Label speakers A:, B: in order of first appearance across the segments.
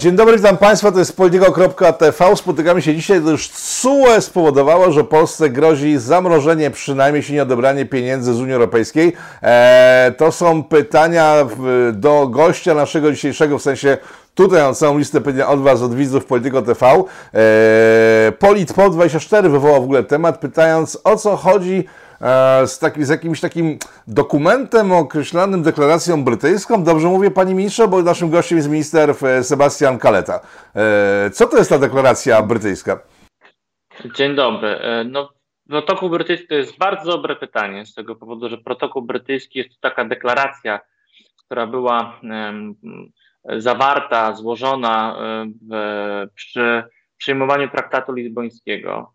A: Dzień dobry, witam Państwa, to jest polityko.tv. Spotykamy się dzisiaj, gdyż CUE spowodowało, że Polsce grozi zamrożenie, przynajmniej jeśli nie odebranie pieniędzy z Unii Europejskiej. Eee, to są pytania do gościa naszego dzisiejszego, w sensie tutaj mam całą listę pytań od Was, od widzów Polityko TV. Eee, Politpol24 wywołał w ogóle temat, pytając o co chodzi z, taki, z jakimś takim dokumentem określonym deklaracją brytyjską. Dobrze mówię, panie ministrze, bo naszym gościem jest minister e, Sebastian Kaleta. E, co to jest ta deklaracja brytyjska?
B: Dzień dobry. No, protokół brytyjski to jest bardzo dobre pytanie, z tego powodu, że protokół brytyjski jest to taka deklaracja, która była zawarta, złożona w, przy przyjmowaniu traktatu lizbońskiego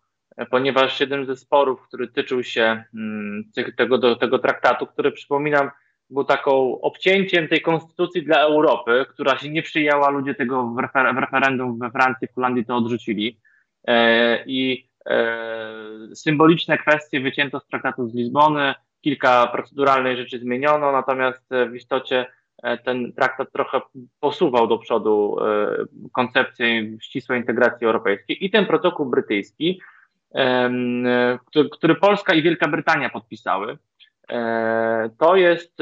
B: ponieważ jeden ze sporów, który tyczył się mm, tego, tego traktatu, który przypominam, był taką obcięciem tej konstytucji dla Europy, która się nie przyjęła, ludzie tego w, refer w referendum we Francji, w Holandii to odrzucili. E, I e, symboliczne kwestie wycięto z traktatu z Lizbony, kilka proceduralnych rzeczy zmieniono, natomiast w istocie e, ten traktat trochę posuwał do przodu e, koncepcję ścisłej integracji europejskiej i ten protokół brytyjski który Polska i Wielka Brytania podpisały. E, to jest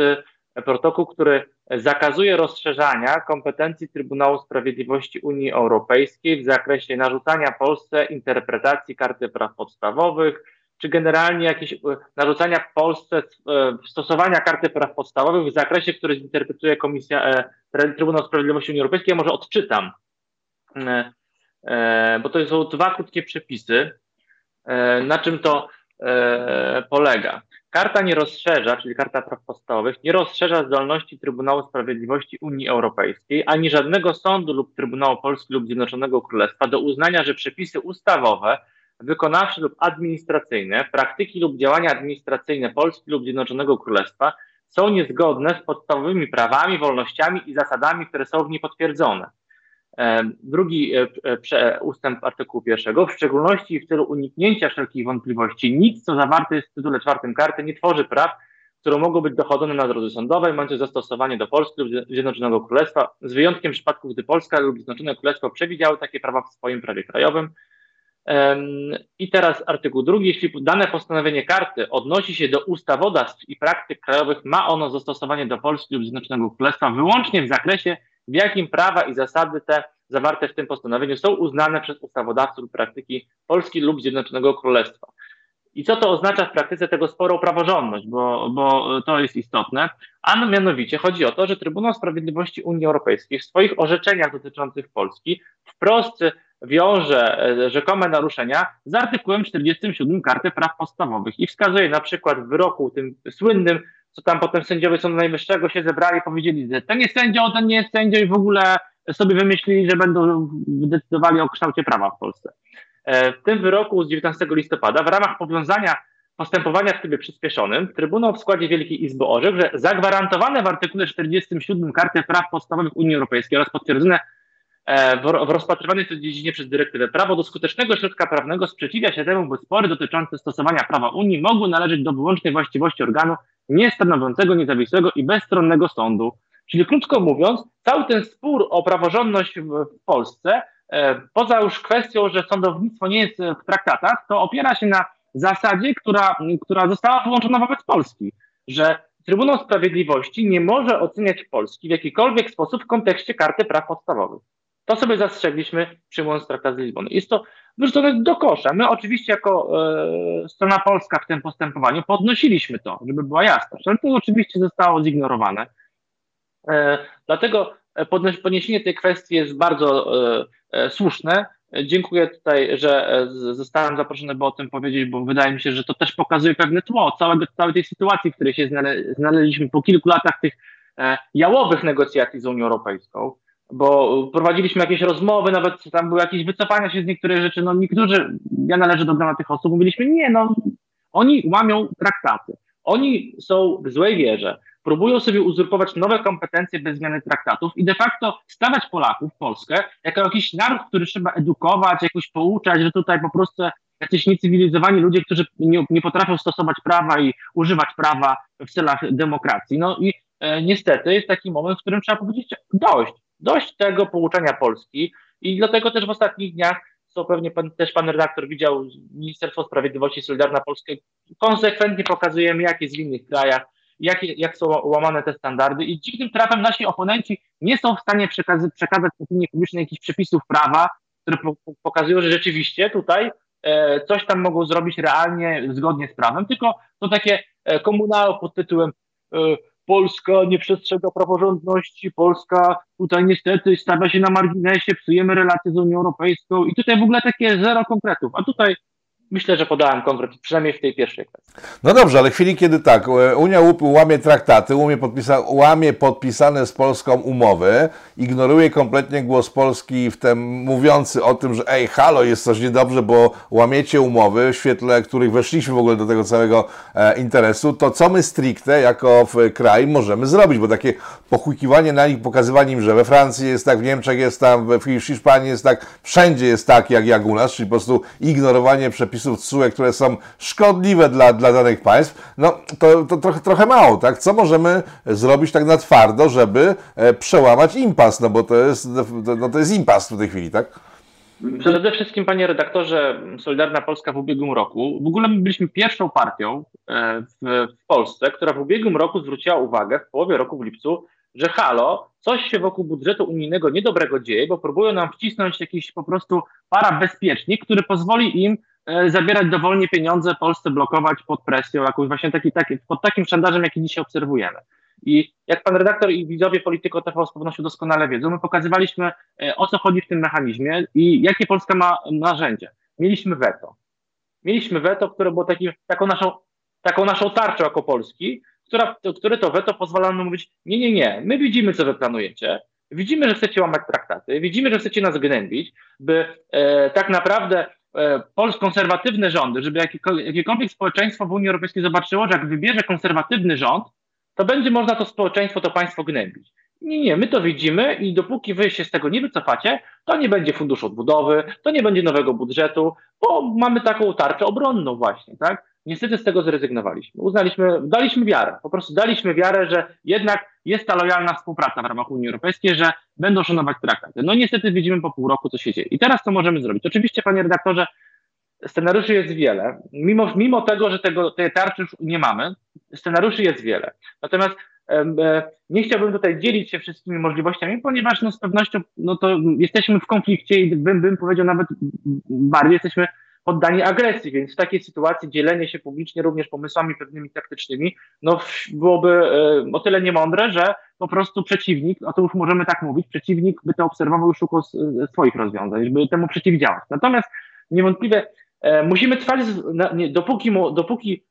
B: e, protokół, który zakazuje rozszerzania kompetencji Trybunału Sprawiedliwości Unii Europejskiej w zakresie narzucania Polsce interpretacji Karty Praw Podstawowych, czy generalnie jakieś e, narzucania Polsce stosowania Karty Praw Podstawowych w zakresie, który zinterpretuje Komisja Trybunał Sprawiedliwości Unii Europejskiej. Ja może odczytam, bo to są dwa krótkie przepisy. E, na czym to e, polega? Karta nie rozszerza, czyli Karta Praw Podstawowych, nie rozszerza zdolności Trybunału Sprawiedliwości Unii Europejskiej ani żadnego sądu lub Trybunału Polski lub Zjednoczonego Królestwa do uznania, że przepisy ustawowe, wykonawcze lub administracyjne, praktyki lub działania administracyjne Polski lub Zjednoczonego Królestwa są niezgodne z podstawowymi prawami, wolnościami i zasadami, które są w niej potwierdzone. Drugi e, e, ustęp artykułu pierwszego, w szczególności w celu uniknięcia wszelkich wątpliwości, nic, co zawarte jest w tytule czwartym karty, nie tworzy praw, które mogą być dochodzone na drodze sądowej, mające zastosowanie do Polski lub Zjednoczonego Królestwa, z wyjątkiem przypadków, gdy Polska lub Zjednoczone Królestwo przewidziały takie prawa w swoim prawie krajowym. I teraz artykuł drugi. Jeśli dane postanowienie karty odnosi się do ustawodawstw i praktyk krajowych, ma ono zastosowanie do Polski lub Zjednoczonego Królestwa wyłącznie w zakresie, w jakim prawa i zasady te zawarte w tym postanowieniu są uznane przez ustawodawców praktyki Polski lub Zjednoczonego Królestwa. I co to oznacza w praktyce tego sporu o praworządność, bo, bo to jest istotne. A mianowicie chodzi o to, że Trybunał Sprawiedliwości Unii Europejskiej w swoich orzeczeniach dotyczących Polski wprost wiąże e, rzekome naruszenia z artykułem 47 Karty Praw Podstawowych i wskazuje na przykład w wyroku tym słynnym co tam potem sędziowie Sądu Najwyższego się zebrali i powiedzieli, że ten jest sędzią, ten nie jest sędzią i w ogóle sobie wymyślili, że będą decydowali o kształcie prawa w Polsce. E, w tym wyroku z 19 listopada w ramach powiązania postępowania w trybie przyspieszonym Trybunał w składzie Wielkiej Izby orzekł, że zagwarantowane w artykule 47 Karty Praw Podstawowych Unii Europejskiej oraz potwierdzone w rozpatrywanej w tej dziedzinie przez dyrektywę prawo do skutecznego środka prawnego sprzeciwia się temu, by spory dotyczące stosowania prawa Unii mogły należeć do wyłącznej właściwości organu niestanowiącego niezawisłego i bezstronnego sądu. Czyli krótko mówiąc, cały ten spór o praworządność w Polsce, e, poza już kwestią, że sądownictwo nie jest w traktatach, to opiera się na zasadzie, która, która została wyłączona wobec Polski, że Trybunał Sprawiedliwości nie może oceniać Polski w jakikolwiek sposób w kontekście karty praw podstawowych. To sobie zastrzegliśmy przyjmując traktat z Lizbony. Jest to wyrzucone do kosza. My oczywiście jako e, strona polska w tym postępowaniu podnosiliśmy to, żeby była jasność, ale to oczywiście zostało zignorowane. E, dlatego podniesienie tej kwestii jest bardzo e, e słuszne. Dziękuję tutaj, że e, zostałem zaproszony, by o tym powiedzieć, bo wydaje mi się, że to też pokazuje pewne tło całego, całej tej sytuacji, w której się znaleźliśmy po kilku latach tych e, jałowych negocjacji z Unią Europejską bo prowadziliśmy jakieś rozmowy, nawet tam były jakieś wycofania się z niektórych rzeczy, no niektórzy, ja należę do grona tych osób, mówiliśmy, nie, no oni łamią traktaty, oni są w złej wierze, próbują sobie uzurpować nowe kompetencje bez zmiany traktatów i de facto stawiać Polaków, Polskę, jako jakiś naród, który trzeba edukować, jakoś pouczać, że tutaj po prostu jacyś niecywilizowani ludzie, którzy nie, nie potrafią stosować prawa i używać prawa w celach demokracji. No i e, niestety jest taki moment, w którym trzeba powiedzieć dość Dość tego pouczania Polski i dlatego też w ostatnich dniach, co pewnie pan, też pan redaktor widział, Ministerstwo Sprawiedliwości Solidarna Polska konsekwentnie pokazujemy, jak jest w innych krajach, jak, jak są łamane te standardy i dziwnym trafem nasi oponenci nie są w stanie przekazać, przekazać opinii publicznej jakichś przepisów prawa, które po, pokazują, że rzeczywiście tutaj e, coś tam mogą zrobić realnie zgodnie z prawem, tylko to takie e, komunały pod tytułem e, Polska nie przestrzega praworządności, Polska tutaj niestety stawia się na marginesie, psujemy relacje z Unią Europejską i tutaj w ogóle takie zero konkretów. A tutaj Myślę, że podałem konkret, przynajmniej w tej pierwszej kwestii.
A: No dobrze, ale w chwili, kiedy tak, e, Unia łamie traktaty, łamie, podpisa, łamie podpisane z Polską umowy, ignoruje kompletnie głos Polski w tym mówiący o tym, że ej, halo, jest coś niedobrze, bo łamiecie umowy, w świetle których weszliśmy w ogóle do tego całego e, interesu, to co my stricte jako kraj możemy zrobić? Bo takie pochukiwanie na nich, pokazywanie im, że we Francji jest tak, w Niemczech jest tam, w Hiszpanii jest tak, wszędzie jest tak, jak, jak u nas, czyli po prostu ignorowanie przepisów przepisów TSUE, które są szkodliwe dla, dla danych państw, no to, to trochę, trochę mało, tak? Co możemy zrobić tak na twardo, żeby e, przełamać impas, no bo to jest, no to jest impas w tej chwili, tak?
B: Przede wszystkim, panie redaktorze, Solidarna Polska w ubiegłym roku, w ogóle my byliśmy pierwszą partią e, w, w Polsce, która w ubiegłym roku zwróciła uwagę, w połowie roku, w lipcu, że halo, coś się wokół budżetu unijnego niedobrego dzieje, bo próbują nam wcisnąć jakiś po prostu parabezpiecznik, który pozwoli im zabierać dowolnie pieniądze, Polsce blokować pod presją, jakąś właśnie taki, taki, pod takim szantażem, jaki dzisiaj obserwujemy. I jak pan redaktor i widzowie Polityko TV z pewnością doskonale wiedzą, my pokazywaliśmy e, o co chodzi w tym mechanizmie i jakie Polska ma narzędzie. Mieliśmy weto. Mieliśmy weto, które było taki, taką, naszą, taką naszą tarczą jako Polski, która, które to weto pozwala nam mówić, nie, nie, nie, my widzimy, co wy planujecie, widzimy, że chcecie łamać traktaty, widzimy, że chcecie nas gnębić, by e, tak naprawdę E, polsk konserwatywne rządy, żeby jakiekolwiek społeczeństwo w Unii Europejskiej zobaczyło, że jak wybierze konserwatywny rząd, to będzie można to społeczeństwo, to państwo gnębić. Nie, nie, my to widzimy i dopóki wy się z tego nie wycofacie, to nie będzie funduszu odbudowy, to nie będzie nowego budżetu, bo mamy taką tarczę obronną właśnie, tak? Niestety z tego zrezygnowaliśmy. Uznaliśmy, daliśmy wiarę, po prostu daliśmy wiarę, że jednak jest ta lojalna współpraca w ramach Unii Europejskiej, że będą szanować traktaty. No niestety widzimy po pół roku, co się dzieje. I teraz co możemy zrobić? Oczywiście, panie redaktorze, scenariuszy jest wiele. Mimo, mimo tego, że tego, tej tarczy już nie mamy, scenariuszy jest wiele. Natomiast e, nie chciałbym tutaj dzielić się wszystkimi możliwościami, ponieważ no, z pewnością no, to jesteśmy w konflikcie i bym, bym powiedział nawet bardziej, jesteśmy poddani agresji, więc w takiej sytuacji dzielenie się publicznie również pomysłami pewnymi taktycznymi, no byłoby e, o tyle niemądre, że po prostu przeciwnik, a to już możemy tak mówić, przeciwnik by to obserwował i szukał e, swoich rozwiązań, żeby temu przeciwdziałać. Natomiast niewątpliwie e, musimy trwać, dopóki, dopóki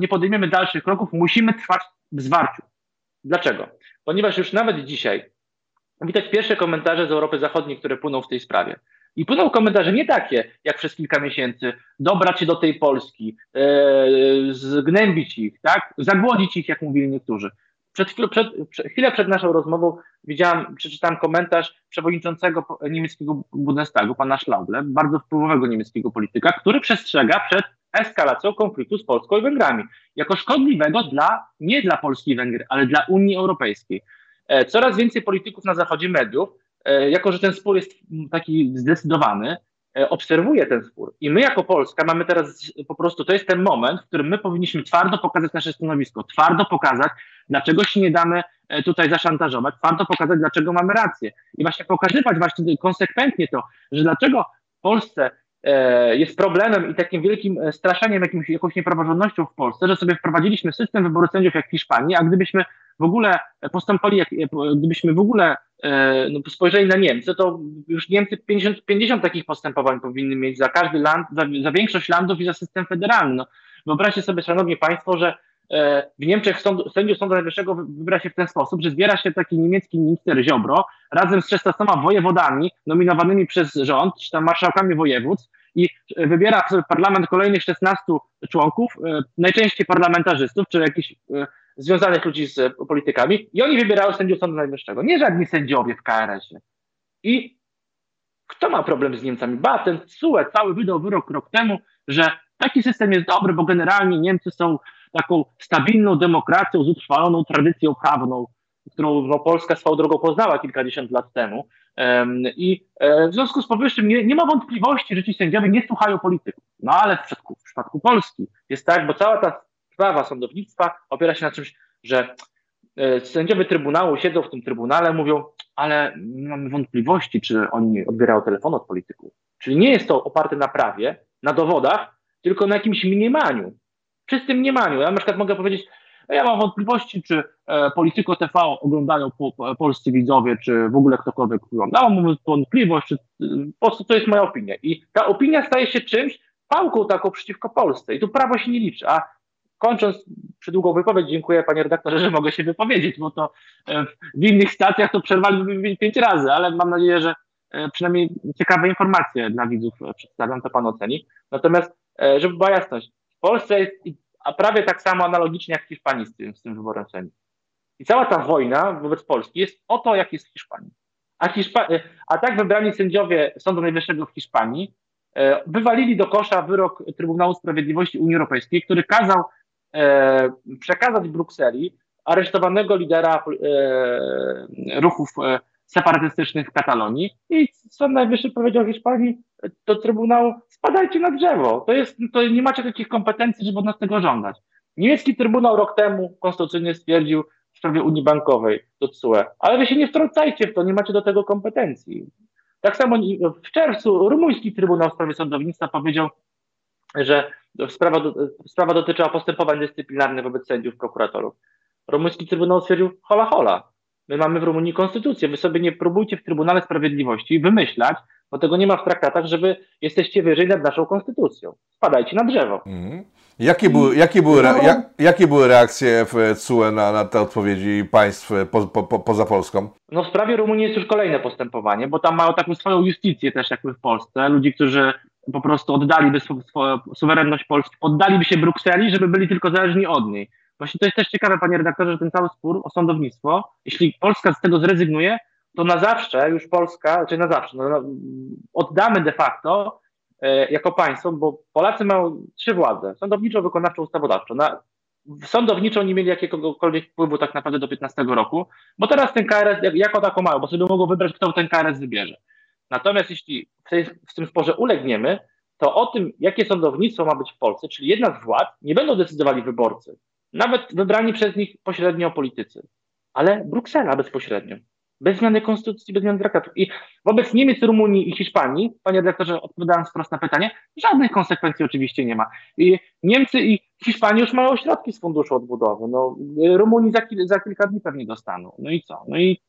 B: nie podejmiemy dalszych kroków, musimy trwać w zwarciu. Dlaczego? Ponieważ już nawet dzisiaj widać pierwsze komentarze z Europy Zachodniej, które płyną w tej sprawie. I płyną komentarze nie takie, jak przez kilka miesięcy, dobrać się do tej Polski, e, zgnębić ich, tak? zagłodzić ich, jak mówili niektórzy. Przed, chwilą, przed, przed, chwilę przed naszą rozmową widziałam, przeczytałem komentarz przewodniczącego niemieckiego Bundestagu, pana Schlauble, bardzo wpływowego niemieckiego polityka, który przestrzega przed eskalacją konfliktu z Polską i Węgrami, jako szkodliwego dla, nie dla Polski i Węgier, ale dla Unii Europejskiej. E, coraz więcej polityków na zachodzie mediów jako że ten spór jest taki zdecydowany, e, obserwuje ten spór. I my jako Polska mamy teraz po prostu, to jest ten moment, w którym my powinniśmy twardo pokazać nasze stanowisko, twardo pokazać, dlaczego się nie damy e, tutaj zaszantażować, twardo pokazać, dlaczego mamy rację. I właśnie pokazywać właśnie konsekwentnie to, że dlaczego Polsce jest problemem i takim wielkim straszeniem, jakimś, jakąś niepraworządnością w Polsce, że sobie wprowadziliśmy system wyboru sędziów jak w Hiszpanii, a gdybyśmy w ogóle postąpili, jak, gdybyśmy w ogóle E, no, spojrzeli na Niemcy, to już Niemcy 50, 50 takich postępowań powinny mieć za każdy land, za, za większość landów i za system federalny. No, wyobraźcie sobie, szanowni państwo, że e, w Niemczech sąd, sędziów Sądu Najwyższego wybiera się w ten sposób, że zbiera się taki niemiecki minister Ziobro razem z 16 wojewodami nominowanymi przez rząd, czy tam marszałkami województw i wybiera w parlament kolejnych 16 członków, e, najczęściej parlamentarzystów, czy jakichś związanych ludzi z politykami i oni wybierały sędziów Sądu Najwyższego, nie żadni sędziowie w KRS-ie. I kto ma problem z Niemcami? Ba, ten CUE cały wydał wyrok rok temu, że taki system jest dobry, bo generalnie Niemcy są taką stabilną demokracją z utrwaloną tradycją prawną. którą no, Polska swoją drogą poznała kilkadziesiąt lat temu. I w związku z powyższym nie, nie ma wątpliwości, że ci sędziowie nie słuchają polityków. No ale w przypadku, w przypadku Polski jest tak, bo cała ta sprawa sądownictwa opiera się na czymś, że sędziowie Trybunału siedzą w tym Trybunale, mówią, ale mamy wątpliwości, czy oni odbierają telefon od polityków. Czyli nie jest to oparte na prawie, na dowodach, tylko na jakimś mniemaniu. Czystym mniemaniu. Ja na przykład mogę powiedzieć, ja mam wątpliwości, czy e, Polityko TV oglądają po, po, polscy widzowie, czy w ogóle ktokolwiek ogląda. Mam wątpliwość, czy, po prostu to jest moja opinia. I ta opinia staje się czymś, pałką taką przeciwko Polsce. I tu prawo się nie liczy. A kończąc przydługą wypowiedź, dziękuję panie redaktorze, że mogę się wypowiedzieć, bo to e, w innych stacjach to przerwaliby pięć razy, ale mam nadzieję, że e, przynajmniej ciekawe informacje dla widzów przedstawiam, to pan oceni. Natomiast, e, żeby była jasność, w Polsce jest prawie tak samo analogicznie jak w Hiszpanii z tym, z tym wyborem sędziów. I cała ta wojna wobec Polski jest o to, jak jest w Hiszpanii. A, Hiszpa a tak wybrani sędziowie Sądu Najwyższego w Hiszpanii wywalili do kosza wyrok Trybunału Sprawiedliwości Unii Europejskiej, który kazał e, przekazać Brukseli aresztowanego lidera e, ruchów e, separatystycznych w Katalonii i Sąd Najwyższy powiedział Hiszpanii do Trybunału spadajcie na drzewo, to, jest, to nie macie takich kompetencji, żeby od nas tego żądać. Niemiecki Trybunał rok temu konstytucyjnie stwierdził w sprawie Unii Bankowej do TSUE, ale wy się nie wtrącajcie w to, nie macie do tego kompetencji. Tak samo w czerwcu rumuński Trybunał w sprawie sądownictwa powiedział, że sprawa, sprawa dotyczyła postępowań dyscyplinarnych wobec sędziów, prokuratorów. Rumuński Trybunał stwierdził, hola hola, my mamy w Rumunii konstytucję, wy sobie nie próbujcie w Trybunale Sprawiedliwości wymyślać, bo tego nie ma w traktatach, że wy jesteście wyżej nad naszą konstytucją. Spadajcie na drzewo. Mhm.
A: Jakie były, jakie, były, no. jak, jakie były reakcje w CUE na, na te odpowiedzi państw po, po, po, poza Polską?
B: No w sprawie Rumunii jest już kolejne postępowanie, bo tam mają taką swoją justicję też jakby w Polsce. Ludzi, którzy po prostu oddaliby swoją suwerenność Polski, oddaliby się Brukseli, żeby byli tylko zależni od niej. Właśnie to jest też ciekawe, panie redaktorze, że ten cały spór o sądownictwo, jeśli Polska z tego zrezygnuje, to na zawsze już Polska, czy znaczy na zawsze, no, no, oddamy de facto e, jako państwo, bo Polacy mają trzy władze, sądowniczą, wykonawczą, ustawodawczą. Na, sądowniczą nie mieli jakiegokolwiek wpływu tak naprawdę do 15 roku, bo teraz ten KRS jak, jako taką mają, bo sobie mogą wybrać, kto ten KRS wybierze. Natomiast jeśli w, tej, w tym sporze ulegniemy, to o tym, jakie sądownictwo ma być w Polsce, czyli jedna z władz, nie będą decydowali wyborcy, nawet wybrani przez nich pośrednio politycy, ale Bruksela bezpośrednio, bez zmiany konstytucji, bez zmiany traktatów. I wobec Niemiec, Rumunii i Hiszpanii, panie redaktorze, odpowiadając wprost na pytanie, żadnych konsekwencji oczywiście nie ma. I Niemcy i Hiszpanii już mają środki z funduszu odbudowy. No, Rumunii za, za kilka dni pewnie dostaną. No i co? No i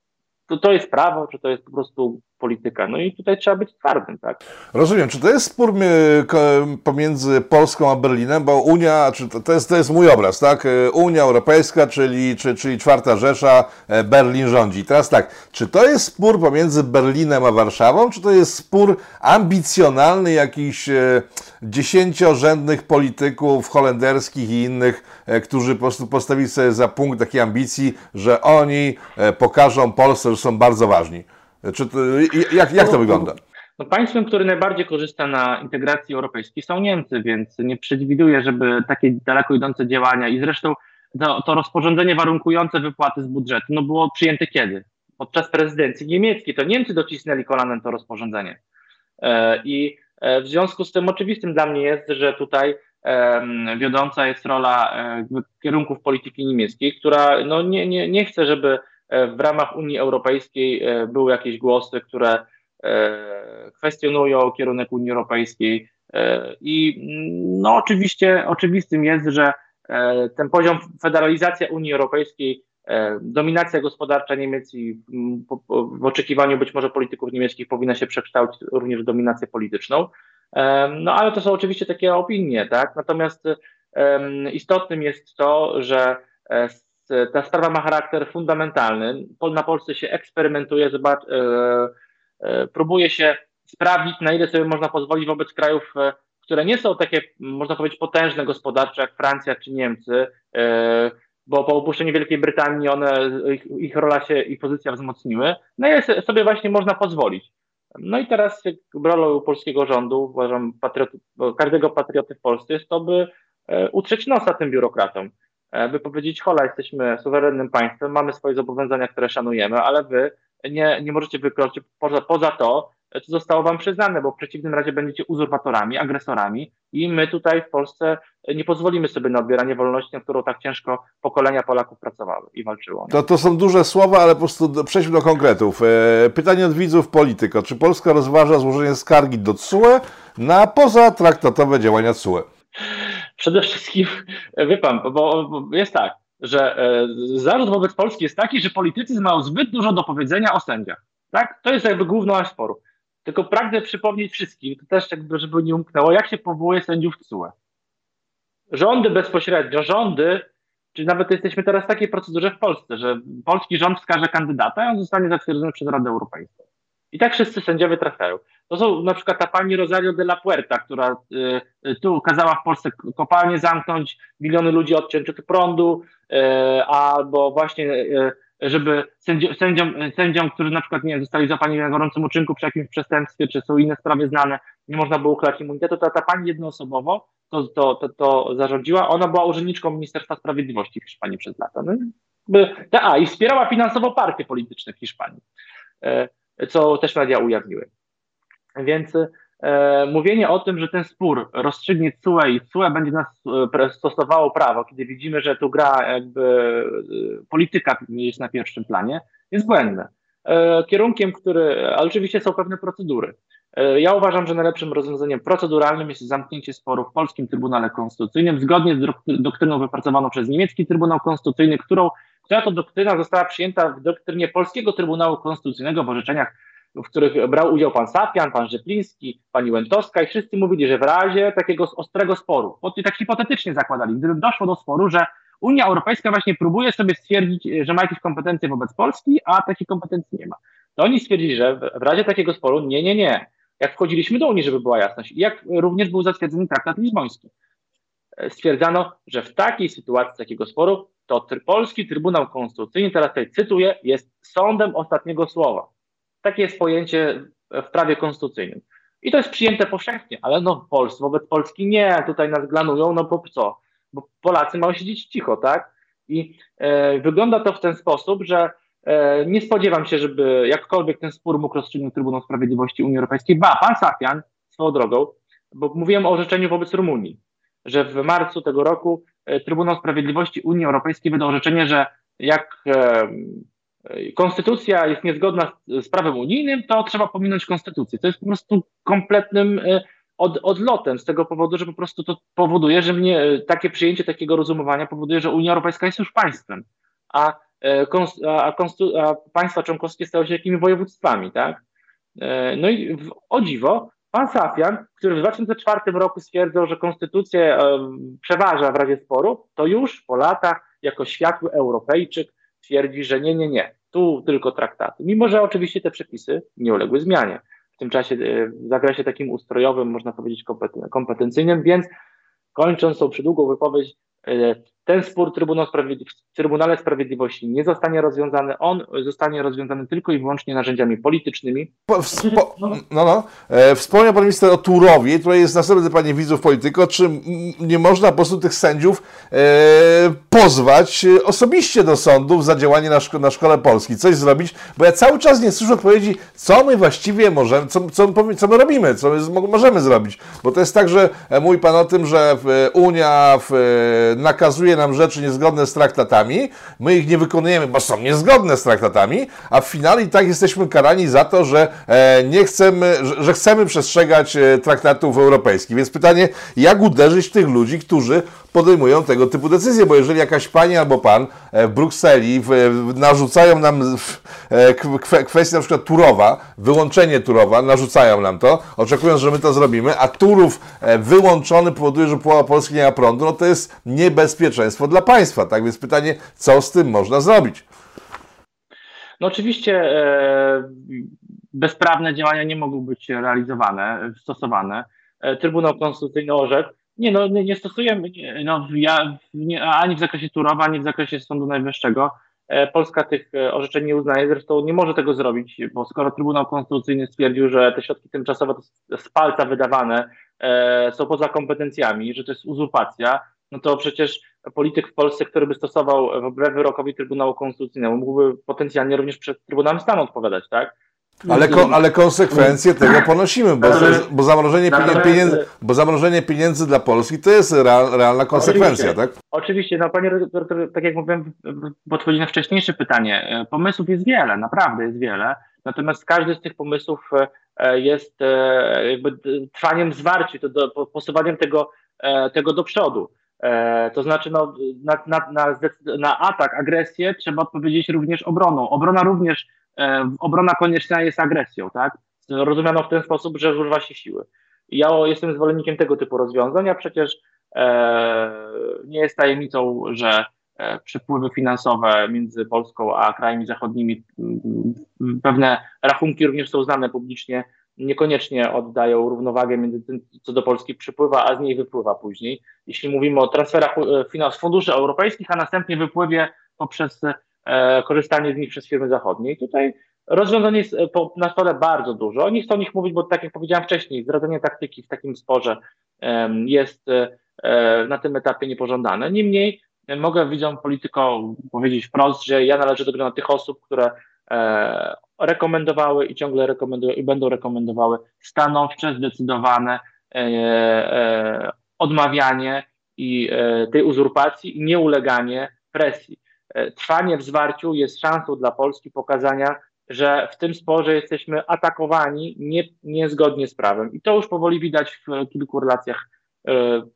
B: to, to jest prawo, czy to jest po prostu polityka. No i tutaj trzeba być twardym, tak?
A: Rozumiem. Czy to jest spór pomiędzy Polską a Berlinem? Bo Unia, czy to, jest, to jest mój obraz, tak? Unia Europejska, czyli, czy, czyli Czwarta Rzesza, e, Berlin rządzi. Teraz tak, czy to jest spór pomiędzy Berlinem a Warszawą, czy to jest spór ambicjonalny jakichś e, dziesięciorzędnych polityków holenderskich i innych, e, którzy po prostu postawili sobie za punkt takiej ambicji, że oni pokażą Polsce, że są bardzo ważni? Czy to, jak, jak to wygląda?
B: No, państwem, które najbardziej korzysta na integracji europejskiej są Niemcy, więc nie przewiduję, żeby takie daleko idące działania i zresztą to, to rozporządzenie warunkujące wypłaty z budżetu no było przyjęte kiedy? Podczas prezydencji niemieckiej. To Niemcy docisnęli kolanem to rozporządzenie. E, I e, w związku z tym oczywistym dla mnie jest, że tutaj wiodąca jest rola e, kierunków polityki niemieckiej, która no nie, nie, nie chce, żeby w ramach Unii Europejskiej e, były jakieś głosy, które e, kwestionują kierunek Unii Europejskiej. I no oczywiście oczywistym jest, że ten poziom federalizacja Unii Europejskiej, dominacja gospodarcza Niemiec i w oczekiwaniu być może polityków niemieckich powinna się przekształcić również w dominację polityczną. No ale to są oczywiście takie opinie, tak? Natomiast istotnym jest to, że ta sprawa ma charakter fundamentalny. Na Polsce się eksperymentuje, zobacz, e, e, próbuje się sprawdzić, na ile sobie można pozwolić wobec krajów, e, które nie są takie, można powiedzieć, potężne gospodarcze jak Francja czy Niemcy, bo po opuszczeniu Wielkiej Brytanii one, ich, ich rola się i pozycja wzmocniły, no i sobie właśnie można pozwolić. No i teraz rolą polskiego rządu, uważam, patrioty, każdego patrioty w Polsce jest to, by utrzeć nosa tym biurokratom. By powiedzieć, hola, jesteśmy suwerennym państwem, mamy swoje zobowiązania, które szanujemy, ale wy nie, nie możecie wykroczyć poza, poza to, co zostało wam przyznane, bo w przeciwnym razie będziecie uzurpatorami, agresorami i my tutaj w Polsce nie pozwolimy sobie na odbieranie wolności, na którą tak ciężko pokolenia Polaków pracowały i walczyło.
A: To, to są duże słowa, ale po prostu przejdźmy do konkretów. E, pytanie od widzów Polityko. Czy Polska rozważa złożenie skargi do CUE na pozatraktatowe działania CUE?
B: Przede wszystkim, wie pan, bo, bo jest tak, że e, zarzut wobec Polski jest taki, że politycy mają zbyt dużo do powiedzenia o sędziach. Tak? To jest jakby główna sporu. Tylko pragnę przypomnieć wszystkim, to też jakby, żeby nie umknęło, jak się powołuje sędziów CUE. Rządy bezpośrednio, rządy, czyli nawet jesteśmy teraz w takiej procedurze w Polsce, że polski rząd wskaże kandydata i on zostanie zatwierdzony przez Radę Europejską. I tak wszyscy sędziowie trafiają. To są na przykład ta pani Rosario de la Puerta, która y, y, tu kazała w Polsce kopalnie zamknąć, miliony ludzi odciąć od prądu, y, albo właśnie y, żeby sędziom, sędziom, sędziom, którzy na przykład nie zostali zapani na gorącym uczynku przy jakimś przestępstwie, czy są inne sprawy znane, nie można było uchylać immunitetu, to ta pani jednoosobowo to, to, to, to zarządziła. Ona była urzędniczką Ministerstwa Sprawiedliwości w Hiszpanii przez lata. No, a, i wspierała finansowo partie polityczne w Hiszpanii, e, co też media ujawniły. Więc e, mówienie o tym, że ten spór rozstrzygnie CUE i CUE będzie nas e, stosowało prawo, kiedy widzimy, że tu gra jakby e, polityka jest na pierwszym planie, jest błędne. Kierunkiem, który, ale oczywiście są pewne procedury. Ja uważam, że najlepszym rozwiązaniem proceduralnym jest zamknięcie sporu w polskim Trybunale Konstytucyjnym, zgodnie z doktryną wypracowaną przez niemiecki Trybunał Konstytucyjny, którą, która to doktryna została przyjęta w doktrynie polskiego Trybunału Konstytucyjnego w orzeczeniach w których brał udział pan Sapian, pan Rzepliński, pani Łętowska i wszyscy mówili, że w razie takiego ostrego sporu, bo tak hipotetycznie zakładali, gdyby doszło do sporu, że Unia Europejska właśnie próbuje sobie stwierdzić, że ma jakieś kompetencje wobec Polski, a takich kompetencji nie ma. To oni stwierdzili, że w razie takiego sporu nie, nie, nie. Jak wchodziliśmy do Unii, żeby była jasność, i jak również był zatwierdzony traktat lizboński. Stwierdzano, że w takiej sytuacji takiego sporu to polski Trybunał Konstytucyjny, teraz tutaj cytuję, jest sądem ostatniego słowa. Takie jest pojęcie w prawie konstytucyjnym. I to jest przyjęte powszechnie, ale no Polsce, wobec Polski nie, tutaj nas glanują, no bo co? Bo Polacy mają siedzieć cicho, tak? I e, wygląda to w ten sposób, że e, nie spodziewam się, żeby jakkolwiek ten spór mógł rozstrzygnąć Trybunał Sprawiedliwości Unii Europejskiej. Ba, pan Sapian, swoją drogą, bo mówiłem o orzeczeniu wobec Rumunii, że w marcu tego roku e, Trybunał Sprawiedliwości Unii Europejskiej wydał orzeczenie, że jak e, konstytucja jest niezgodna z, prawem unijnym, to trzeba pominąć konstytucję. To jest po prostu kompletnym e, od, odlotem z tego powodu, że po prostu to powoduje, że mnie, e, takie przyjęcie takiego rozumowania powoduje, że Unia Europejska jest już państwem, a, e, a, a państwa członkowskie stały się jakimi województwami, tak? No i w, o dziwo, pan Safian, który w 2004 roku stwierdzał, że konstytucja przeważa w razie sporu, to już po latach jako światły Europejczyk twierdzi, że nie, nie, nie, tu tylko traktaty. Mimo, że oczywiście te przepisy nie uległy zmianie. W tym czasie e, w zakresie takim ustrojowym, można powiedzieć kompetencyjnym, więc kończąc tą przydługą wypowiedź, e, ten spór Trybunał Sprawiedli w Trybunale Sprawiedliwości nie zostanie rozwiązany. On zostanie rozwiązany tylko i wyłącznie narzędziami politycznymi.
A: Po, wspo- no, no. E, wspomniał pan minister o Turowie, tutaj jest następne pytanie widzów polityko, czy nie można po prostu tych sędziów e, pozwać osobiście do sądów za działanie na, szko- na szkole polskiej, coś zrobić, bo ja cały czas nie słyszę odpowiedzi, co my właściwie możemy, co, co, co my robimy, co my możemy zrobić, bo to jest tak, że e, mówi pan o tym, że Unia nakazuje nam rzeczy niezgodne z traktatami, my ich nie wykonujemy, bo są niezgodne z traktatami, a w finale i tak jesteśmy karani za to, że e, nie chcemy, że, chcemy przestrzegać e, traktatów europejskich. Więc pytanie, jak uderzyć tych ludzi, którzy podejmują tego typu decyzje, bo jeżeli jakaś pani albo pan e, w Brukseli narzucają nam kwestię na przykład Turowa, wyłączenie Turowa, narzucają nam to, oczekując, że my to zrobimy, a Turów wyłączony powoduje, że połowa Polski nie ma prądu, no to jest niebezpieczeństwo dla państwa, tak? Więc pytanie, co z tym można zrobić?
B: No oczywiście e, bezprawne działania nie mogą być realizowane, stosowane. E, Trybunał Konstytucyjny orzekł, nie, no, nie, nie stosujemy, nie, no, ja, nie, ani w zakresie Turowa, ani w zakresie Sądu Najwyższego. E, Polska tych orzeczeń nie uznaje, zresztą nie może tego zrobić, bo skoro Trybunał Konstytucyjny stwierdził, że te środki tymczasowe z palca wydawane e, są poza kompetencjami, że to jest uzurpacja, no to przecież polityk w Polsce, który by stosował wbrew wyrokowi Trybunału Konstytucyjnego. Mógłby potencjalnie również przed Trybunałem Stanu odpowiadać, tak?
A: Ale, ko, ale konsekwencje tego ponosimy, bo, bo, zamrożenie pieniędzy, bo zamrożenie pieniędzy dla Polski to jest real, realna konsekwencja,
B: Oczywiście.
A: tak?
B: Oczywiście, no panie redaktor, tak jak mówiłem w odpowiedzi na wcześniejsze pytanie, e, pomysłów jest wiele, naprawdę jest wiele, natomiast każdy z tych pomysłów e, jest e, jakby trwaniem zwarci, to do, posuwaniem tego, tego do przodu. To znaczy, no, na, na, na, na atak, agresję trzeba odpowiedzieć również obroną. Obrona również E, obrona konieczna jest agresją, tak? Rozumiano w ten sposób, że używa się siły. Ja jestem zwolennikiem tego typu rozwiązań, a przecież e, nie jest tajemnicą, że e, przepływy finansowe między Polską a krajami zachodnimi, pewne rachunki również są znane publicznie, niekoniecznie oddają równowagę między tym, co do Polski przypływa, a z niej wypływa później. Jeśli mówimy o transferach z funduszy europejskich, a następnie wypływie poprzez E, korzystanie z nich przez firmy zachodnie. I tutaj rozwiązań jest e, na stole bardzo dużo. Nie chcę o nich mówić, bo tak jak powiedziałem wcześniej, zdradzenie taktyki w takim sporze jest e, na tym etapie niepożądane. Niemniej mogę widzom politykom powiedzieć wprost, że ja należę do grona tych osób, które rekomendowały i ciągle rekomendują i będą rekomendowały stanowcze, zdecydowane odmawianie i tej uzurpacji i nieuleganie presji. E, trwanie w zwarciu jest szansą dla Polski pokazania, że w tym sporze jesteśmy atakowani nie, niezgodnie z prawem. I to już powoli widać w kilku relacjach e,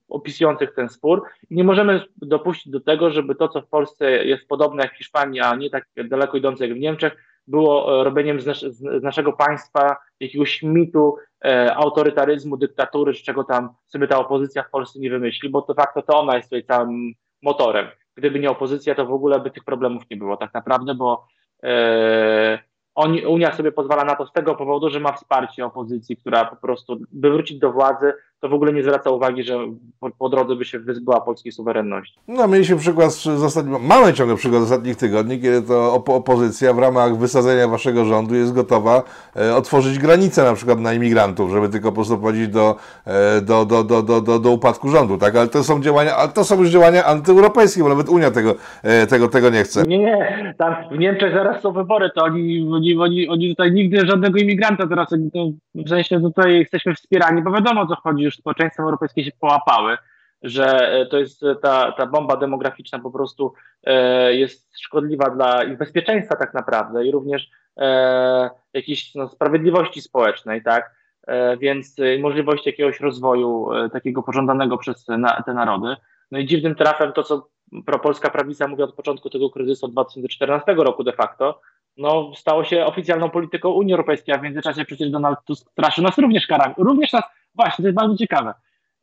B: opisujących ten spór. I nie możemy dopuścić do tego, żeby to, co w Polsce jest podobne jak w Hiszpanii, a nie tak daleko idące jak w Niemczech, było e, robieniem z, nas, z naszego państwa jakiegoś mitu e, autorytaryzmu, dyktatury, z czego tam sobie ta opozycja w Polsce nie wymyśli, bo to facto to ona jest tutaj całym motorem gdyby nie opozycja, to w ogóle by tych problemów nie było tak naprawdę, bo e, Unia sobie pozwala na to z tego powodu, że ma wsparcie opozycji, która po prostu, by wrócić do władzy, to w ogóle nie zwraca uwagi, że po, po drodze by się wyzbyła polskiej suwerenności.
A: No, mieliśmy przykład z ostatnich, mamy ciągle przykład z ostatnich tygodni, kiedy to op opozycja w ramach wysadzenia waszego rządu jest gotowa e, otworzyć granice na przykład na imigrantów, żeby tylko po prostu prowadzić do, e, do, do, do, do, do, do upadku rządu, tak? Ale to są działania, ale to są już działania antyeuropejskie, bo nawet Unia tego, e, tego, tego nie chce.
B: Nie, nie, tam w Niemczech zaraz są wybory, to oni, oni, oni, oni tutaj nigdy żadnego imigranta teraz, to w sensie tutaj jesteśmy wspierani, bo wiadomo o co chodzi, społeczeństwa europejskie się połapały, że e, to jest e, ta, ta bomba demograficzna po prostu e, jest szkodliwa dla ich bezpieczeństwa tak naprawdę i również jakiejś no, sprawiedliwości społecznej, tak? Więc możliwości jakiegoś rozwoju takiego pożądanego przez na, te narody. No i dziwnym trafem to, co propolska prawica mówi od początku tego kryzysu od 2014 roku de facto, no, stało się oficjalną polityką Unii Europejskiej, a w międzyczasie przecież Donald Tusk straszył nas również karami. Również nas, właśnie, to jest bardzo ciekawe.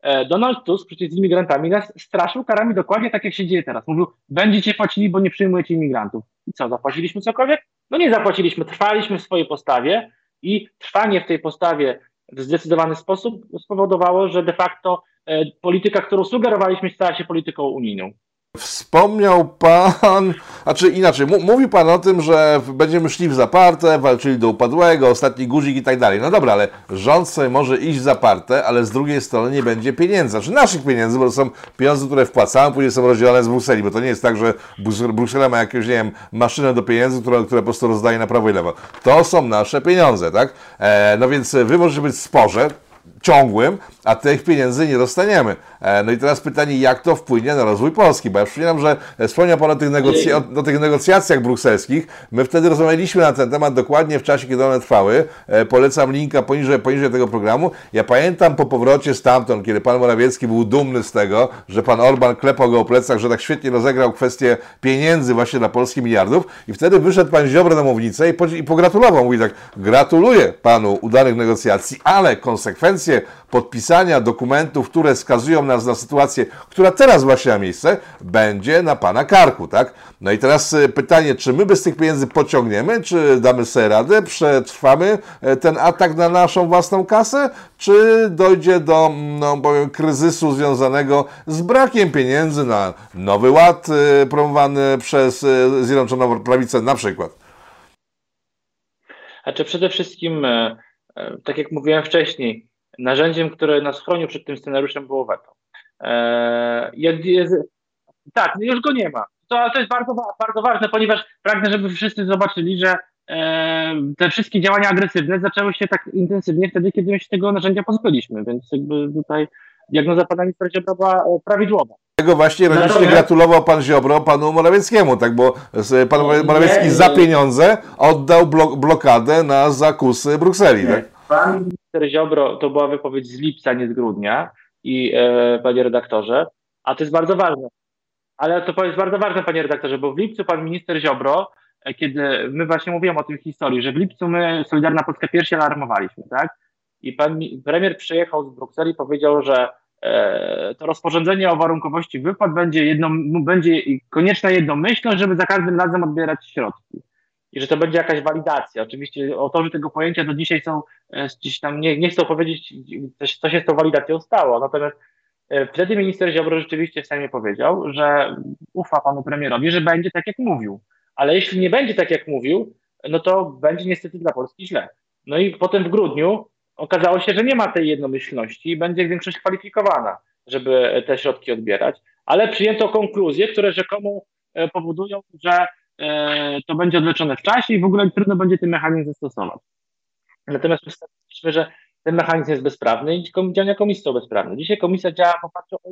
B: E, Donald Tusk przecież z imigrantami nas straszył karami dokładnie tak, jak się dzieje teraz. Mówił, będziecie płacili, bo nie przyjmujecie imigrantów. I co, zapłaciliśmy cokolwiek? No nie zapłaciliśmy, trwaliśmy w swojej postawie i trwanie w tej postawie w zdecydowany sposób spowodowało, że de facto e, polityka, którą sugerowaliśmy, stała się polityką unijną.
A: Wspomniał Pan, a czy inaczej, mówi Pan o tym, że będziemy szli w zaparte, walczyli do upadłego, ostatni guzik i tak dalej. No dobra, ale rząd sobie może iść w zaparte, ale z drugiej strony nie będzie pieniędzy, znaczy naszych pieniędzy, bo to są pieniądze, które wpłacamy, później są rozdzielane z Brukseli, bo to nie jest tak, że Bruksela ma jakąś, nie wiem, maszynę do pieniędzy, która, która po prostu rozdaje na prawo i lewo. To są nasze pieniądze, tak? E, no więc Wy możecie być w sporze, ciągłym, a tych pieniędzy nie dostaniemy. E, no i teraz pytanie, jak to wpłynie na rozwój Polski? Bo ja przypominam, że wspomniał Pan o tych, negocja- o tych negocjacjach brukselskich. My wtedy rozmawialiśmy na ten temat dokładnie w czasie, kiedy one trwały. E, polecam linka poniżej, poniżej tego programu. Ja pamiętam po powrocie stamtąd, kiedy Pan Morawiecki był dumny z tego, że Pan Orban klepał go o plecach, że tak świetnie rozegrał kwestię pieniędzy właśnie dla Polski miliardów i wtedy wyszedł Pan Ziobro na mównicę i, po, i pogratulował. Mówi tak, gratuluję Panu udanych negocjacji, ale konsekwencje podpisania dokumentów, które skazują nas na sytuację, która teraz właśnie ma miejsce, będzie na Pana karku, tak? No i teraz e, pytanie, czy my bez tych pieniędzy pociągniemy, czy damy sobie radę, przetrwamy e, ten atak na naszą własną kasę, czy dojdzie do, no powiem, kryzysu związanego z brakiem pieniędzy na nowy ład e, promowany przez Zjednoczoną Prawicę na przykład?
B: Znaczy przede wszystkim, tak jak mówiłem wcześniej, Narzędziem, które nas chronił przed tym scenariuszem było weto. E, Tak, już go nie ma. To, to jest bardzo, bardzo ważne, ponieważ pragnę, żeby wszyscy zobaczyli, że e, te wszystkie działania agresywne zaczęły się tak intensywnie wtedy, kiedy my się tego narzędzia pozbyliśmy, więc jakby tutaj diagnoza pana ministra Ziobro była e, prawidłowa.
A: Tego właśnie ironicznie gratulował pan Ziobro panu Morawieckiemu, tak, bo pan Morawiecki za pieniądze oddał blok blokadę na zakusy Brukseli, tak?
B: Pan minister Ziobro, to była wypowiedź z lipca, nie z grudnia i e, panie redaktorze, a to jest bardzo ważne. Ale to jest bardzo ważne, panie redaktorze, bo w lipcu pan minister Ziobro, e, kiedy my właśnie mówiłem o tym historii, że w lipcu my, Solidarna Polska, pierwsi alarmowaliśmy, tak? I pan premier przyjechał z Brukseli i powiedział, że e, to rozporządzenie o warunkowości wypłat będzie, jedno, będzie konieczna jednomyślność, żeby za każdym razem odbierać środki. I że to będzie jakaś walidacja. Oczywiście autorzy tego pojęcia do dzisiaj są e, gdzieś tam, nie, nie chcą powiedzieć, co się z tą walidacją stało. Natomiast e, wtedy minister Ziobro rzeczywiście w Sejmie powiedział, że ufa panu premierowi, że będzie tak, jak mówił. Ale jeśli nie będzie tak, jak mówił, no to będzie niestety dla Polski źle. No i potem w grudniu okazało się, że nie ma tej jednomyślności i będzie większość kwalifikowana, żeby te środki odbierać, ale przyjęto konkluzje, które rzekomo e, powodują, że to będzie odleczone w czasie i w ogóle trudno będzie ten mechanizm zastosować. Natomiast myślę, że ten mechanizm jest bezprawny i działania komisji są bezprawne. Dzisiaj komisja działa w oparciu o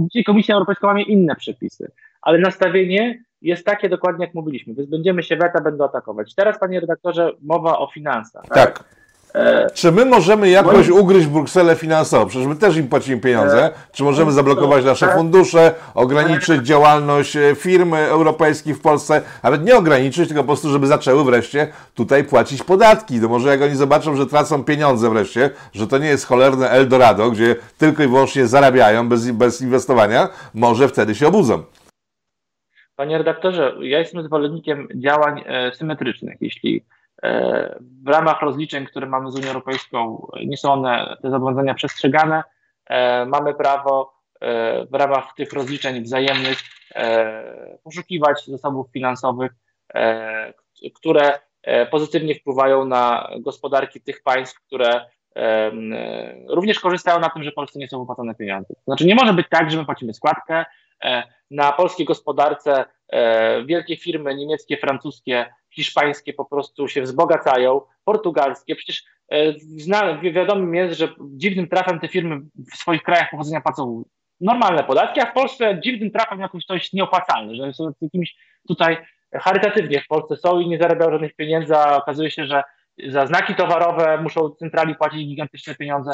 B: Dzisiaj Komisja Europejska ma inne przepisy, ale nastawienie jest takie dokładnie, jak mówiliśmy. Wyzbędziemy się weta, będą atakować. Teraz, panie redaktorze, mowa o finansach.
A: Tak. tak? E, Czy my możemy jakoś ugryźć Brukselę finansowo? Przecież my też im płacimy pieniądze. E, Czy możemy zablokować nasze tak. fundusze, ograniczyć działalność e, firm europejskich w Polsce? Nawet nie ograniczyć, tylko po prostu, żeby zaczęły wreszcie tutaj płacić podatki. No może jak oni zobaczą, że tracą pieniądze wreszcie, że to nie jest cholerne Eldorado, gdzie tylko i wyłącznie zarabiają bez, bez inwestowania, może wtedy się obudzą.
B: Panie redaktorze, ja jestem zwolennikiem działań symetrycznych. Jeśli w ramach rozliczeń, które mamy z Unią Europejską, nie są one, te zobowiązania przestrzegane. E, mamy prawo e, w ramach tych rozliczeń wzajemnych poszukiwać zasobów finansowych, które pozytywnie wpływają na gospodarki tych państw, które również korzystają na tym, że Polsce nie są wypłacone pieniądze. Znaczy nie może być tak, że my płacimy składkę, na polskiej gospodarce wielkie firmy niemieckie, francuskie hiszpańskie po prostu się wzbogacają, portugalskie. Przecież e, znane, wiadomym jest, że dziwnym trafem te firmy w swoich krajach pochodzenia płacą normalne podatki, a w Polsce dziwnym trafem jakoś to jest nieopłacalne, że są jakimś tutaj charytatywnie w Polsce są i nie zarabiają żadnych pieniędzy, a okazuje się, że za znaki towarowe muszą centrali płacić gigantyczne pieniądze.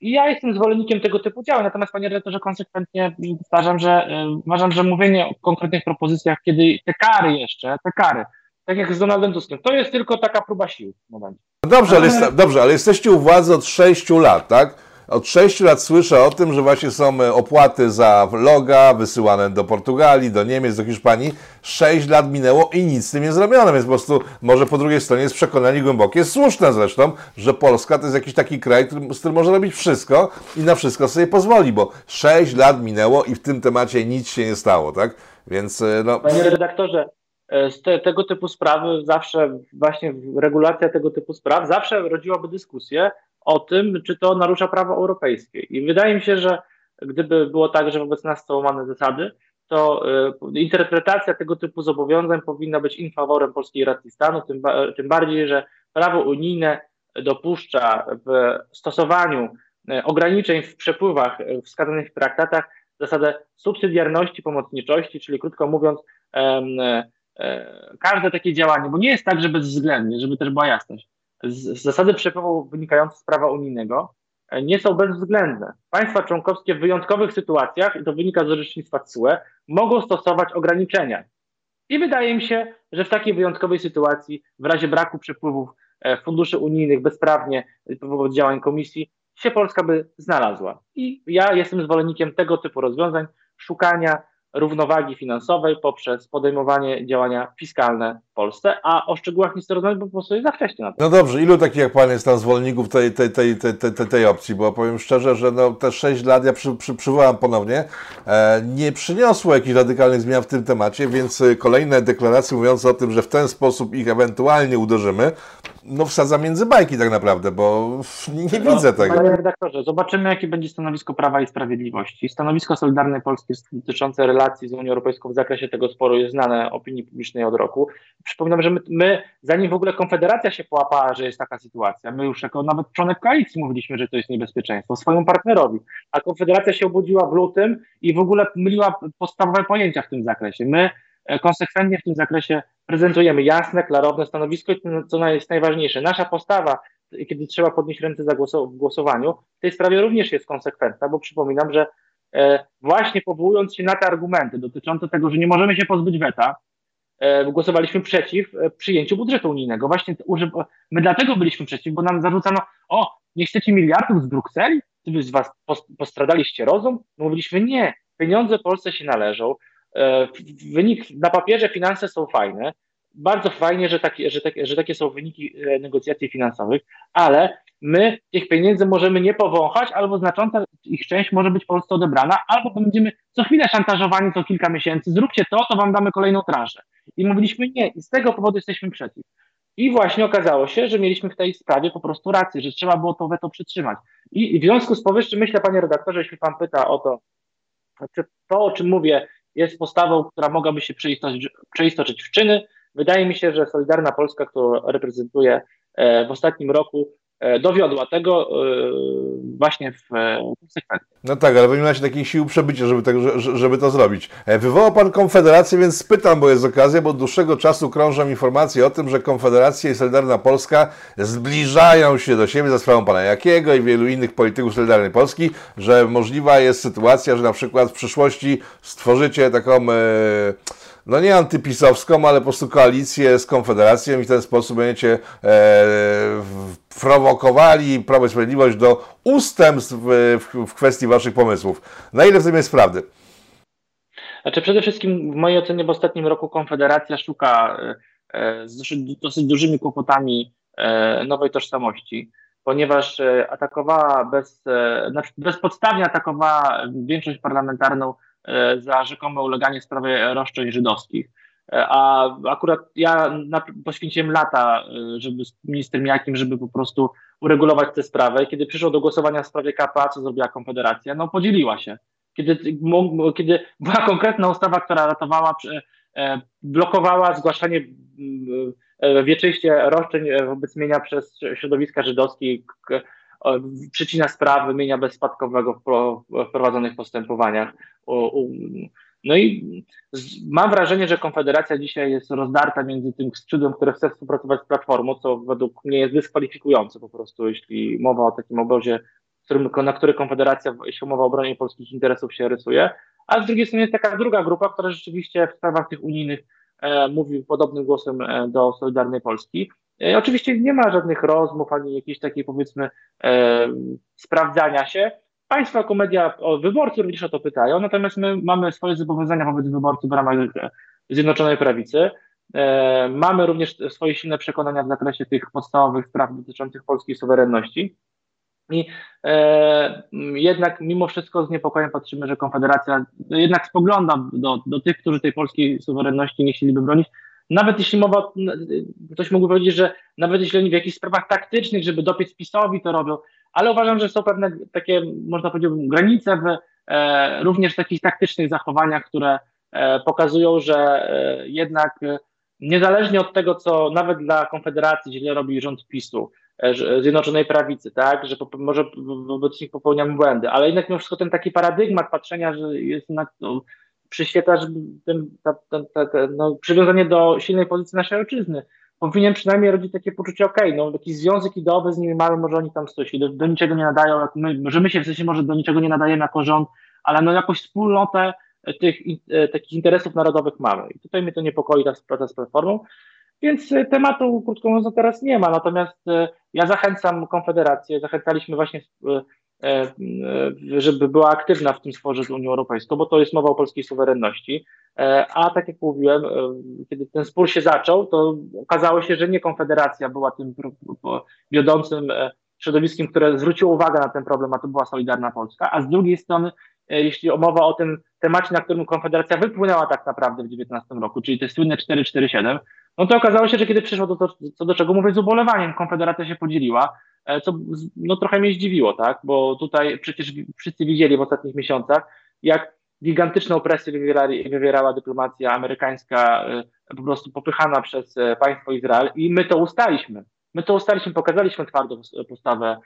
B: I ja jestem zwolennikiem tego typu działań, natomiast panie redaktorze konsekwentnie powtarzam, że y, uważam, że mówienie o konkretnych propozycjach, kiedy te kary jeszcze, te kary, tak jak z Donaldem Tuskiem. To jest tylko taka próba sił w momencie.
A: No dobrze, ale, jest, dobrze, ale jesteście u władzy od 6 lat, tak? Od 6 lat słyszę o tym, że właśnie są e, opłaty za loga wysyłane do Portugalii, do Niemiec, do Hiszpanii. 6 lat minęło i nic z tym nie zrobiono, więc po prostu może po drugiej stronie jest przekonanie głębokie, słuszne zresztą, że Polska to jest jakiś taki kraj, który, z którym może robić wszystko i na wszystko sobie pozwoli, bo 6 lat minęło i w tym temacie nic się nie stało, tak?
B: Więc e, no... Panie redaktorze, te, tego typu sprawy zawsze, właśnie regulacja tego typu spraw zawsze rodziłaby dyskusję o tym, czy to narusza prawo europejskie. I wydaje mi się, że gdyby było tak, że wobec nas są łamane zasady, to y, interpretacja tego typu zobowiązań powinna być in favorem polskiej racji stanu, tym, tym bardziej, że prawo unijne dopuszcza w stosowaniu y, ograniczeń w przepływach wskazanych w traktatach zasadę subsydiarności, pomocniczości, czyli krótko mówiąc, E, każde takie działanie, bo nie jest tak, że bezwzględnie, żeby też była jasność. Z, zasady przepływu wynikające z prawa unijnego e, nie są bezwzględne. Państwa członkowskie w wyjątkowych sytuacjach, i to wynika z orzecznictwa TSUE, mogą stosować ograniczenia. I wydaje mi się, że w takiej wyjątkowej sytuacji, w razie braku przepływów e, funduszy unijnych bezprawnie wobec działań komisji, się Polska by znalazła. I ja jestem zwolennikiem tego typu rozwiązań, szukania równowagi finansowej poprzez podejmowanie działania fiskalne w Polsce, a o szczegółach nie bo po prostu jest za wcześnie na to.
A: No dobrze, ilu takich jak Pan jest tam zwolenników tej, tej, tej, tej, tej, tej opcji, bo powiem szczerze, że no, te 6 lat, ja przy, przy, przywołam ponownie, e, nie przyniosło jakichś radykalnych zmian w tym temacie, więc kolejne deklaracje mówiące o tym, że w ten sposób ich ewentualnie uderzymy, no, wsadza między bajki tak naprawdę, bo nie no, widzę tego.
B: Panie redaktorze, zobaczymy, jakie będzie stanowisko Prawa i Sprawiedliwości. Stanowisko Solidarnej Polski dotyczące relacji z Unią Europejską w zakresie tego sporu jest znane opinii publicznej od roku. Przypominam, że my, my, zanim w ogóle Konfederacja się połapała, że jest taka sytuacja, my już jako nawet członek koalicji mówiliśmy, że to jest niebezpieczeństwo swojemu partnerowi, a Konfederacja się obudziła w lutym i w ogóle myliła podstawowe pojęcia w tym zakresie. My konsekwentnie w tym zakresie prezentujemy jasne, klarowne stanowisko i co jest najważniejsze, nasza postawa, kiedy trzeba podnieść ręce za w głosowaniu, w tej sprawie również jest konsekwentna, bo przypominam, że e, właśnie powołując się na te argumenty dotyczące tego, że nie możemy się pozbyć weta, e, głosowaliśmy przeciw przyjęciu budżetu unijnego. Właśnie my dlatego byliśmy przeciw, bo nam zarzucano, o, nie chcecie miliardów z Brukseli? Ty z was postradaliście rozum? My mówiliśmy, nie, pieniądze Polsce się należą, E, wynik na papierze finanse są fajne. Bardzo fajnie, że takie, że, takie, że takie są wyniki e, negocjacji finansowych, ale my tych pieniędzy możemy nie powąchać, albo znacząca ich część może być Polsce odebrana, albo będziemy co chwilę szantażowani co kilka miesięcy. Zróbcie to, to wam damy kolejną transzę. I mówiliśmy nie, i z tego powodu jesteśmy przeciw. I właśnie okazało się, że mieliśmy w tej sprawie po prostu rację, że trzeba było to weto przytrzymać. I w związku z powyższym myślę, panie redaktorze, jeśli pan pyta o to, czy to, o czym mówię, jest postawą, która mogłaby się przeistoczyć, przeistoczyć w czyny. Wydaje mi się, że Solidarna Polska, którą reprezentuję e, w ostatnim roku, dowiodła tego e, właśnie w konsekwencji.
A: No tak, ale nie macie takiej siły przebycia, żeby, tak, żeby to zrobić. Wywołał Pan Konfederację, więc spytam, bo jest okazja, bo od dłuższego czasu krążą informacje o tym, że Konfederacja i Solidarna Polska zbliżają się do siebie za sprawą Pana Jakiego i wielu innych polityków Solidarnej Polski, że możliwa jest sytuacja, że na przykład w przyszłości stworzycie taką... E, no nie antypisowską, ale po prostu koalicję z Konfederacją i w ten sposób będziecie e, prowokowali Prawo i Sprawiedliwość do ustępstw w, w, kwestii waszych pomysłów. Na ile w tym jest prawdy?
B: Znaczy przede wszystkim w mojej ocenie w ostatnim roku Konfederacja szuka e, e z dosyć dużymi kłopotami e, nowej tożsamości, ponieważ e, atakowała bez, e, znaczy bezpodstawnie atakowała większość parlamentarną za rzekome uleganie sprawie roszczeń żydowskich. E, a akurat ja poświęciłem lata, e, żeby z ministrem Jakim, żeby po prostu uregulować tę sprawę. Kiedy przyszło do głosowania w sprawie KPA, co zrobiła Konfederacja, no podzieliła się. Kiedy, kiedy była konkretna ustawa, która ratowała, blokowała zgłaszanie wieczyście roszczeń wobec mienia przez środowiska żydowskie, przycina spraw wymienia bezspadkowego w prowadzonych postępowaniach. No i mam wrażenie, że Konfederacja dzisiaj jest rozdarta między tym skrzydłem, które chce współpracować z Platformą, co według mnie jest dyskwalifikujące po prostu, jeśli mowa o takim obozie, na który Konfederacja, jeśli mowa o obronie polskich interesów się rysuje, a z drugiej strony jest taka druga grupa, która rzeczywiście w sprawach tych unijnych e, mówi podobnym głosem e, do Solidarnej Polski. E, oczywiście nie ma żadnych rozmów ani jakiejś takiej powiedzmy e, sprawdzania się. Państwo jako media, o, wyborcy również o to pytają, natomiast my mamy swoje zobowiązania wobec wyborców w ramach e, Zjednoczonej Prawicy. E, mamy również swoje silne przekonania w zakresie tych podstawowych spraw dotyczących polskiej suwerenności. I e, jednak mimo wszystko z niepokojem patrzymy, że Konfederacja jednak spogląda do, do tych, którzy tej polskiej suwerenności nie chcieliby bronić, nawet jeśli mowa, ktoś mógłby powiedzieć, że nawet jeśli oni w jakichś sprawach taktycznych, żeby dopiec PiSowi to robią, ale uważam, że są pewne takie, można powiedzieć, granice w e, również takich taktycznych zachowaniach, które e, pokazują, że e, jednak e, niezależnie od tego, co nawet dla Konfederacji źle robi rząd PiSu, e, Zjednoczonej Prawicy, tak, że po, może wobec nich popełniamy błędy, ale jednak mimo wszystko ten taki paradygmat patrzenia, że jest jednak no, przyświeca ten, ta, ta, ta, no, przywiązanie do silnej pozycji naszej ojczyzny. Powinien przynajmniej rodzić takie poczucie, okay, no jakiś związek ideowy z nimi mamy, może oni tam coś do, do niczego nie nadają, jak my, że my się w sensie może do niczego nie nadajemy jako rząd, ale no jakąś wspólnotę tych e, takich interesów narodowych mamy. I tutaj mnie to niepokoi ta współpraca z Platformą, więc e, tematu, krótko mówiąc, teraz nie ma. Natomiast e, ja zachęcam Konfederację, zachęcaliśmy właśnie E, e, żeby była aktywna w tym sporze z Unią Europejską, bo to jest mowa o polskiej suwerenności. E, a tak jak mówiłem, kiedy ten spór się zaczął, to okazało się, że nie Konfederacja była tym wiodącym środowiskiem, które zwróciło uwagę na ten problem, a to była Solidarna Polska, a z drugiej strony, jeśli mowa o tym temacie, na którym Konfederacja wypłynęła tak naprawdę w 2019 roku, czyli te słynne 447, No to okazało się, że kiedy przyszło to, to co do czego, mówię z ubolewaniem, Konfederacja się podzieliła, e, co no, trochę mnie zdziwiło, tak? Bo tutaj przecież wszyscy widzieli w ostatnich miesiącach, jak gigantyczną presję wywierała dyplomacja amerykańska, e, po prostu popychana przez e, państwo Izrael i my to ustaliśmy. My to ustaliśmy, pokazaliśmy twardą postawę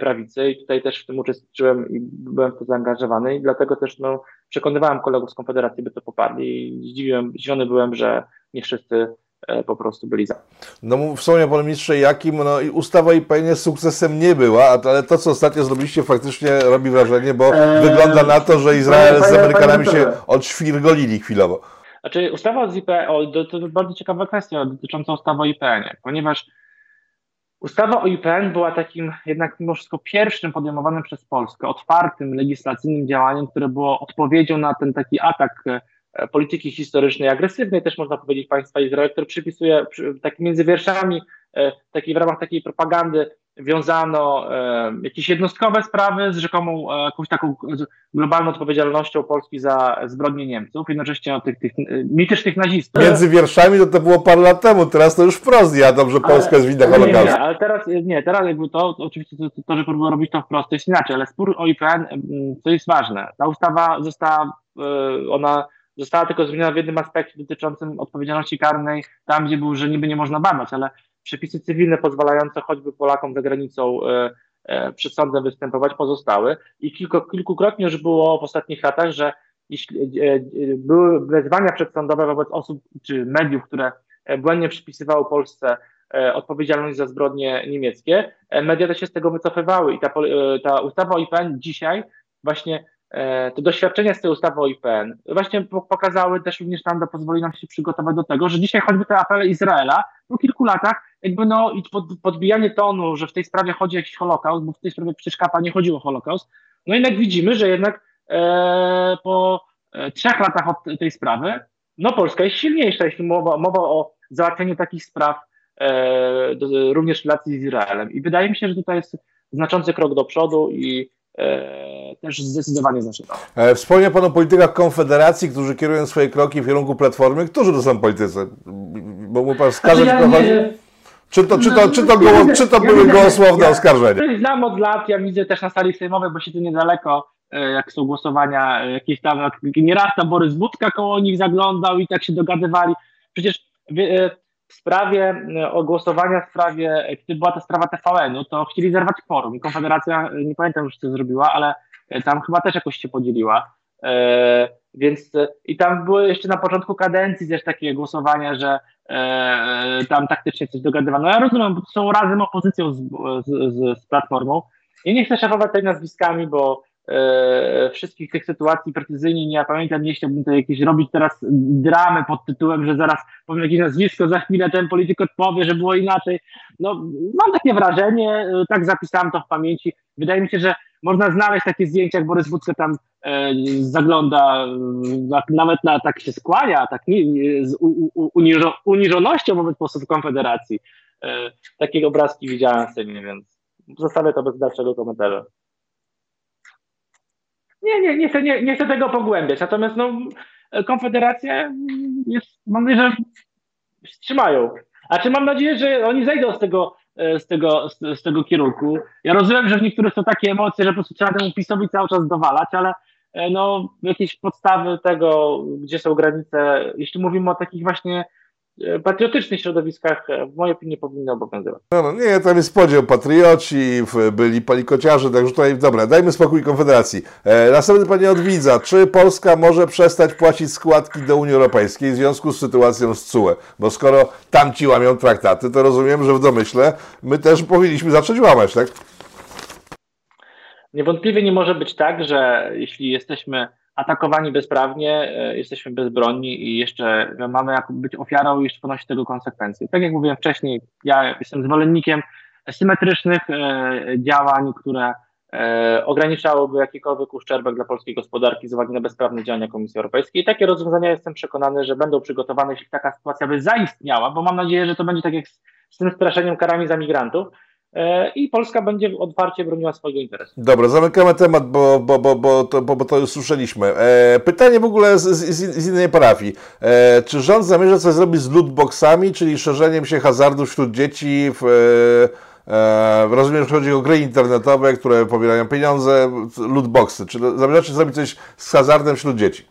B: prawicy i tutaj też w tym uczestniczyłem i byłem w to zaangażowany i dlatego też no, przekonywałem kolegów z Konfederacji, by to poparli i zdziwiłem, zdziwiony byłem, że nie wszyscy po prostu byli za.
A: No wspomniał Pan Ministrze, jakim no, ustawa IPN sukcesem nie była, ale to, co ostatnio zrobiliście, faktycznie robi wrażenie, bo eee, wygląda na to, że Izrael z Amerykanami się odświrgolili chwilowo.
B: Znaczy ustawa z IPN, to jest bardzo ciekawa kwestia dotycząca ustawy o IPN, ponieważ Ustawa o IPN była takim jednak mimo wszystko pierwszym podejmowanym przez Polskę otwartym legislacyjnym działaniem, które było odpowiedzią na ten taki atak e, E, polityki historycznej, agresywnej też można powiedzieć państwa Izrael, który przypisuje tak między wierszami, e, taki w ramach takiej propagandy wiązano e, jakieś jednostkowe sprawy z rzekomą jakąś taką globalną odpowiedzialnością Polski za zbrodnie Niemców, jednocześnie o tych, tych mitycznych nazistów.
A: Między wierszami to, to było parę lat temu, teraz to już wprost jadą, że Polska jest winna
B: Holokaustu. Nie, nie, ale teraz nie, teraz jakby to, to oczywiście to, to, że próbują robić to wprost, to jest inaczej, ale spór o IPN, co jest ważne, ta ustawa została, ona Została tylko zmieniona w jednym aspekcie dotyczącym odpowiedzialności karnej, tam gdzie był, że niby nie można badać, ale przepisy cywilne pozwalające choćby Polakom za granicą e, e, przed sądem występować pozostały. I kilku, kilkukrotnie już było w ostatnich latach, że jeśli e, były wezwania przedsądowe wobec osób czy mediów, które błędnie przypisywały Polsce odpowiedzialność za zbrodnie niemieckie, media też się z tego wycofywały. I ta, ta ustawa o IPN dzisiaj właśnie te doświadczenia z tej ustawy o IPN właśnie pokazały też również tam, pozwoli nam się przygotować do tego, że dzisiaj choćby te apele Izraela po kilku latach jakby no i podbijanie tonu, że w tej sprawie chodzi jakiś Holokaust, bo w tej sprawie przecież kapa nie chodziło o Holokaust, no jednak widzimy, że jednak e, po e, trzech latach od tej sprawy, no Polska jest silniejsza, jeśli mowa, mowa o załatwieniu takich spraw e, do, również w relacji z Izraelem. I wydaje mi się, że tutaj jest znaczący krok do przodu i E, też zdecydowanie znaczy to.
A: E, wspomniał Pan o politykach Konfederacji, którzy kierują swoje kroki w kierunku Platformy. Którzy to są politycy? Bo mu Pan wskazać znaczy, ja czy to, czy to, czy to, goło, czy to były gołosłowne oskarżenia?
B: Znam od lat, ja widzę też na sali sejmowej, bo siedzę niedaleko, e, jak są głosowania, jakieś tam, nieraz tam Borys Budka koło nich zaglądał i tak się dogadywali. Przecież w sprawie e, ogłosowania w sprawie, e, kiedy była ta sprawa TVN-u, to chcieli zerwać forum i Konfederacja, e, nie pamiętam już co zrobiła, ale tam chyba też jakoś się podzieliła. E, więc i tam były jeszcze na początku kadencji też takie głosowania, że e, tam taktycznie coś dogadywano. Ja rozumiem, bo to są razem opozycją z, z, z Platformą. Ja nie chcę szafować tutaj nazwiskami, bo e, wszystkich tych sytuacji precyzyjnie nie pamiętam, nie chciałbym tutaj jakieś robić teraz dramy pod tytułem, że zaraz powiem jakieś nazwisko, za chwilę ten polityk odpowie, że było inaczej. No, mam takie wrażenie, e, tak zapisałem to w pamięci. Wydaje mi się, że można znaleźć takie zdjęcia, jak Borys Wódka tam e, zagląda, e, nawet na, tak się skłania, tak nie, z u, u, uniżo, uniżonością wobec posłów Konfederacji. E, takie obrazki widziałem w scenie, więc zostawię to bez dalszego komentarza. Nie, nie, nie chcę, nie, nie chcę tego pogłębiać. Natomiast no, Konfederacja jest, mam nadzieję, że wstrzymają. A czy mam nadzieję, że oni zejdą z tego, e, z tego, z, z, tego kierunku. Ja rozumiem, że w niektórych są takie emocje, że po prostu trzeba temu PiSowi cały czas dowalać, ale e, no, jakieś podstawy tego, gdzie są granice, jeśli mówimy o takich właśnie patriotycznych środowiskach e, w mojej opinii powinny obowiązywać.
A: No, no nie, tam jest podział patrioci, byli palikociarze, także tutaj, dobra, dajmy spokój Konfederacji. E, następny panie Odwidza, czy Polska może przestać płacić składki do Unii Europejskiej w związku z sytuacją z CUE? Bo skoro tamci łamią traktaty, to rozumiem, że w domyśle my też powinniśmy zacząć łamać, tak?
B: Niewątpliwie nie może być tak, że jeśli jesteśmy atakowani bezprawnie, e, jesteśmy bezbronni i jeszcze mamy być ofiarą i jeszcze ponosić tego konsekwencje. Tak jak mówiłem wcześniej, ja jestem zwolennikiem symetrycznych e, działań, które e, ograniczałoby jakikolwiek uszczerbek dla polskiej gospodarki z uwagi na bezprawne działania Komisji Europejskiej. I takie rozwiązania jestem przekonany, że będą przygotowane, jeśli taka sytuacja by zaistniała, bo mam nadzieję, że to będzie tak jak z tym straszeniem karami za migrantów, i Polska będzie otwarcie broniła swojego interesu.
A: Dobra, zamykamy temat, bo, bo, bo, bo, to, bo, bo to już słyszeliśmy. E, pytanie w ogóle z, z, z innej parafii. E, czy rząd zamierza coś zrobić z lootboxami, czyli szerzeniem się hazardu wśród dzieci w, e, rozumiem, że chodzi o gry internetowe, które pobierają pieniądze, lootboxy. Czy zamierzacie zrobić coś z hazardem wśród dzieci?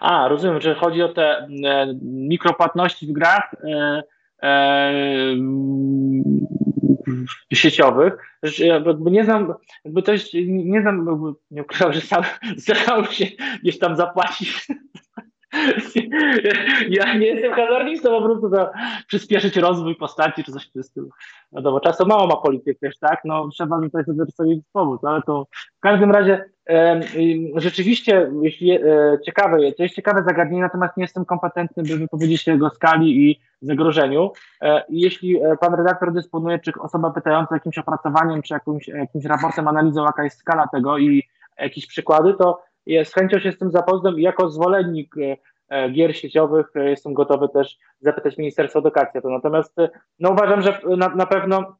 B: A, rozumiem, że chodzi o te e, mikropłatności w grach. E, e, sieciowych. Jakby nie znam, jakby jest, nie znam, nie ukrywam, że sam zdarzało się gdzieś tam zapłacić ja nie jestem hazardistą, po prostu to przyspieszyć rozwój postaci czy coś w tym stylu. Wiadomo, czasu mało ma polityk też, tak? No trzeba tutaj sobie pomóc, ale to w każdym razie e, rzeczywiście, jeśli e, ciekawe, to jest ciekawe zagadnienie, natomiast nie jestem kompetentny, by wypowiedzieć się jego skali i zagrożeniu. E, jeśli e, pan redaktor dysponuje, czy osoba pytająca jakimś opracowaniem, czy jakimś, jakimś raportem, analizą, jaka jest skala tego i jakieś przykłady, to z chęcią się z tym zapoznam i jako zwolennik e, e, gier sieciowych e, jestem gotowy też zapytać Ministerstwo Edukacji o to. Natomiast no, uważam, że na, na pewno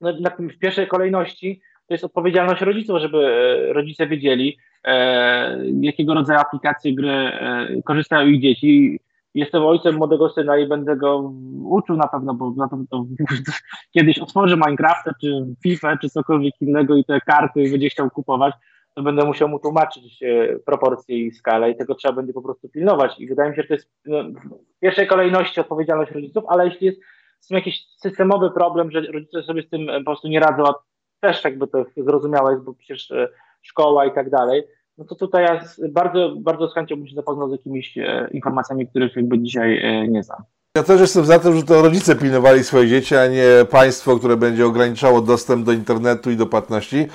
B: no, na, w pierwszej kolejności to jest odpowiedzialność rodziców, żeby rodzice wiedzieli, e, jakiego rodzaju aplikacje gry e, korzystają ich dzieci. Jestem ojcem młodego syna i będę go uczył na pewno, bo na pewno kiedyś otworzy Minecrafta, czy FIFA, czy cokolwiek innego i te karty będzie chciał kupować będę musiał mu tłumaczyć e, proporcje i skalę i tego trzeba będzie po prostu pilnować. I wydaje mi się, że to jest no, w pierwszej kolejności odpowiedzialność rodziców, ale jeśli jest z tym jakiś systemowy problem, że rodzice sobie z tym po prostu nie radzą, a też jakby to zrozumiałe jest, bo przecież e, szkoła i tak dalej, no to tutaj ja bardzo, bardzo z chęcią bym się zapoznał z jakimiś e, informacjami, których jakby dzisiaj nie znam.
A: Ja też jestem za tym, że to rodzice pilnowali swoje dzieci, a nie państwo, które będzie ograniczało dostęp do internetu i do płatności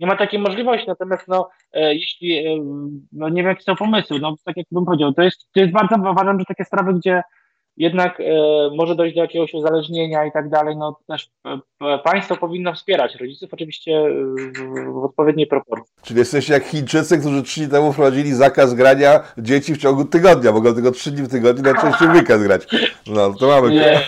B: nie ma takiej możliwości, natomiast no, e, jeśli, e, no nie wiem jakie są pomysły, no tak jak bym powiedział, to jest, to jest bardzo, uważam, że takie sprawy, gdzie jednak e, może dojść do jakiegoś uzależnienia i tak dalej, no też państwo powinno wspierać rodziców oczywiście w, odpowiedniej proporcji.
A: Czyli jesteście jak Chińczycy, którzy trzy dni temu wprowadzili zakaz grania dzieci w ciągu tygodnia, mogą tylko trzy dni w tygodniu najczęściej weekend grać. No, to mamy...
B: Nie.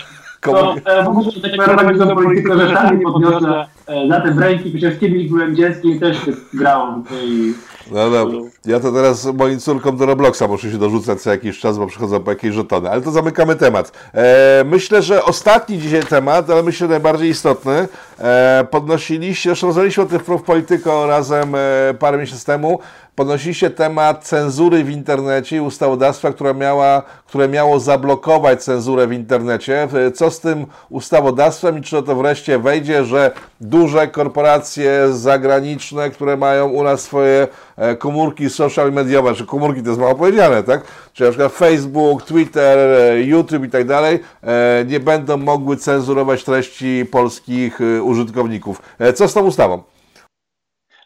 B: To, e, w ogóle tak taką politykę, że sami podniosę e, za te ręki, przecież kiedyś byłem dzieckiem też grałem. I...
A: No dobra, ja to teraz moim córkom do Robloxa muszę się dorzucać co jakiś czas, bo przychodzą po jakieś żetony, ale to zamykamy temat. E, myślę, że ostatni dzisiaj temat, ale myślę najbardziej istotny, e, podnosiliście, zresztą rozmawialiśmy o tym w Polityko razem e, parę miesięcy temu, podnosiliście temat cenzury w internecie i ustawodawstwa, które, miała, które miało zablokować cenzurę w internecie. Co z tym ustawodawstwem i czy to wreszcie wejdzie, że duże korporacje zagraniczne, które mają u nas swoje e, komórki social mediowe, czy komórki to jest mało powiedziane, tak? Czy na przykład Facebook, Twitter, e, YouTube i tak dalej, e, nie będą mogły cenzurować treści polskich użytkowników. Co z tą ustawą?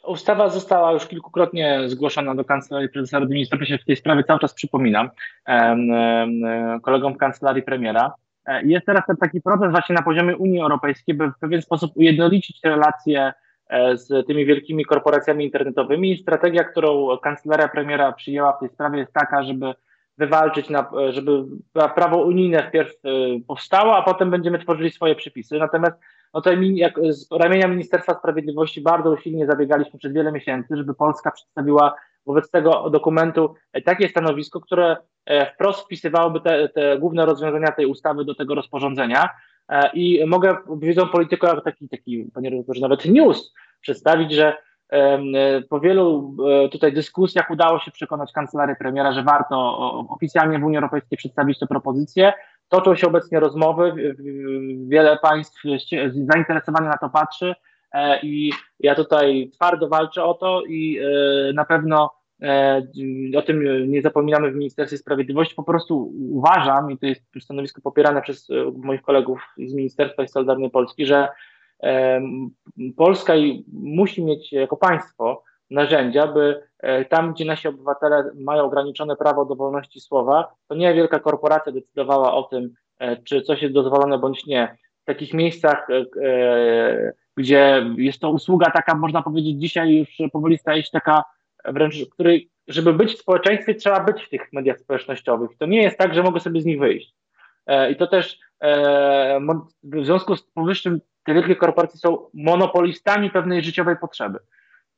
B: Ustawa została już kilkukrotnie zgłoszona do Kancelarii Prezesa Rady Ministrów. Się w tej sprawie cały czas przypominam kolegom w Kancelarii Premiera. E, jest teraz ten taki proces właśnie na poziomie Unii Europejskiej, by w pewien sposób ujednolicić relacje e, z tymi wielkimi korporacjami internetowymi. Strategia, którą Kancelaria Premiera przyjęła w tej sprawie jest taka, żeby wywalczyć, na, żeby prawo unijne wpierw e, powstało, a potem będziemy tworzyli swoje przepisy. Natomiast no to jak z ramienia Ministerstwa Sprawiedliwości bardzo usilnie zabiegaliśmy przez wiele miesięcy, żeby Polska przedstawiła wobec tego dokumentu takie stanowisko, które e, wprost wpisywałoby te, te główne rozwiązania tej ustawy do tego rozporządzenia. E, I mogę, wiedzą polityką, jako taki, taki, panie redaktorze, nawet news przedstawić, że po wielu e, tutaj dyskusjach udało się przekonać kancelarię premiera, że warto oficjalnie w Unii Europejskiej przedstawić tę propozycję. Toczą się obecnie rozmowy, wiele państw zainteresowanie na to patrzy i ja tutaj twardo walczę o to i na pewno E, o tym nie zapominamy w Ministerstwie Sprawiedliwości. Po prostu uważam, i to jest stanowisko popierane przez e, moich kolegów z Ministerstwa i Solidarnej Polski, że e, Polska musi mieć jako państwo narzędzia, by tam, gdzie nasi obywatele mają ograniczone prawo do wolności słowa, to nie wielka korporacja decydowała o tym, czy coś jest dozwolone bądź nie. W takich miejscach, gdzie jest to usługa taka, można powiedzieć, dzisiaj już powoli staje się taka wręcz żeby być w społeczeństwie, trzeba być w tych mediach społecznościowych. To nie jest tak, że mogę sobie z nich wyjść. E, I to też e, w związku z powyższym te wielkie korporacje są monopolistami pewnej życiowej potrzeby.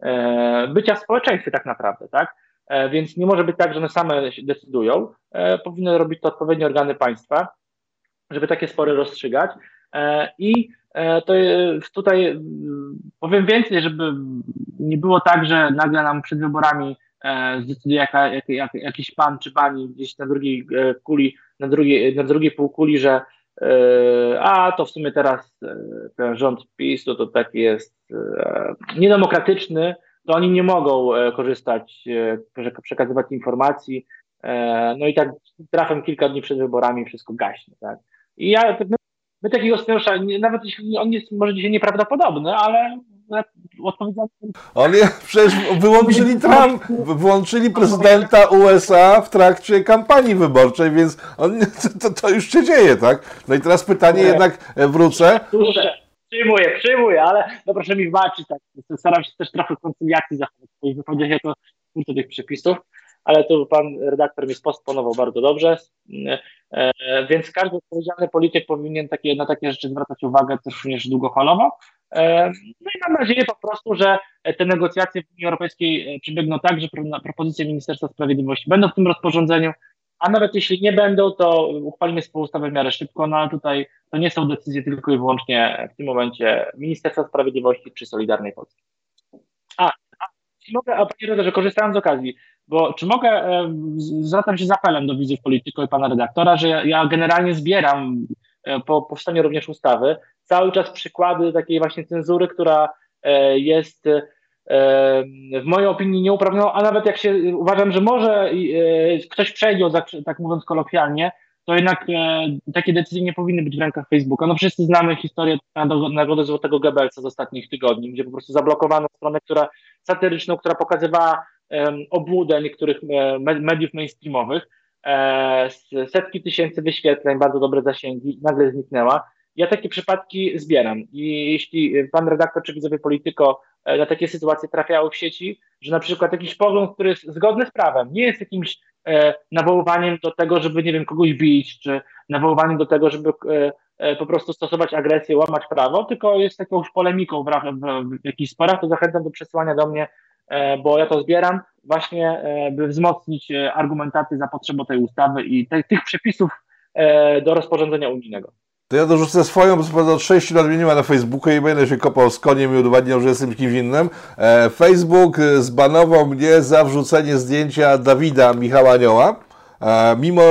B: E, bycia w społeczeństwie tak naprawdę, tak? E, więc nie może być tak, że one same decydują. E, powinny robić to odpowiednie organy państwa, żeby takie spory rozstrzygać. I to tutaj powiem więcej, żeby nie było tak, że nagle nam przed wyborami zdecyduje jaka, jak, jak, jakiś pan czy pani gdzieś na drugiej kuli, na drugiej, na drugiej półkuli, że a to w sumie teraz ten rząd PiSu to taki jest niedemokratyczny, to oni nie mogą e, korzystać, e, przekazywać informacji. E, no i tak trafem kilka dni przed wyborami wszystko gaśnie. Tak? I ja, my, my takiego scenariusza, nawet jeśli on jest może dzisiaj nieprawdopodobny, ale odpowiedzialny.
A: Oni przecież wyłączyli Trump, wyłączyli prezydenta USA w trakcie kampanii wyborczej, więc on, to, to już się dzieje, tak? No i teraz pytanie jednak wrócę.
B: Przyjmuję, przyjmuję, ale no proszę mi wybaczyć, tak. Staram się też trochę koncyliacji zachować w swoich wypowiedziach jako twórcy tych przepisów, ale tu pan redaktor mi postponował bardzo dobrze, e, więc każdy odpowiedzialny polityk powinien takie, na takie rzeczy zwracać uwagę też również długofalowo. E, no i mam nadzieję po prostu, że te negocjacje w Unii Europejskiej e, przebiegną tak, że propozycje Ministerstwa Sprawiedliwości będą w tym rozporządzeniu, a nawet jeśli nie będą, to uchwalimy ustawę w miarę szybko, no ale tutaj to nie są decyzje tylko i wyłącznie w tym momencie Ministerstwa Sprawiedliwości czy Solidarnej Polski. A, a mogę, a panie redaktorze, korzystając z okazji, bo czy mogę, e, zwracam się z apelem do widzów Polityko i pana redaktora, że ja, ja generalnie zbieram e, po powstaniu również ustawy cały czas przykłady takiej właśnie cenzury, która e, jest w mojej opinii nieuprawnioną, a nawet jak się uważam, że może ktoś przegiął, tak mówiąc kolokwialnie, to jednak takie decyzje nie powinny być w rękach Facebooka. No wszyscy znamy historię Nagrody Złotego Goebbelsa z ostatnich tygodni, gdzie po prostu zablokowano stronę, która satyryczną, która pokazywała obłudę niektórych e, mediów mainstreamowych, e, setki tysięcy wyświetleń, bardzo dobre zasięgi, nagle zniknęła. Ja takie przypadki zbieram i jeśli pan redaktor czy widzowie Polityko e, na takie sytuacje trafiały w sieci, że na przykład jakiś pogląd, który jest zgodny z prawem, nie jest jakimś nawoływaniem do tego, żeby, nie wiem, kogoś bić, czy nawoływaniem do tego, żeby po prostu stosować agresję, łamać prawo, tylko jest jakąś polemiką w, w, w jakichś sporach, to zachęcam do przesyłania do mnie, bo ja to zbieram właśnie, e, by wzmocnić argumentację za potrzebą tej ustawy i te, tych przepisów do rozporządzenia unijnego.
A: To ja dorzucę swoją, bo od 6 lat mnie na Facebooku i będę się kopał z koniem i udowadniał, że jestem kimś innym. E, Facebook e, zbanował mnie za wrzucenie zdjęcia Dawida Michała Anioła. E, mimo,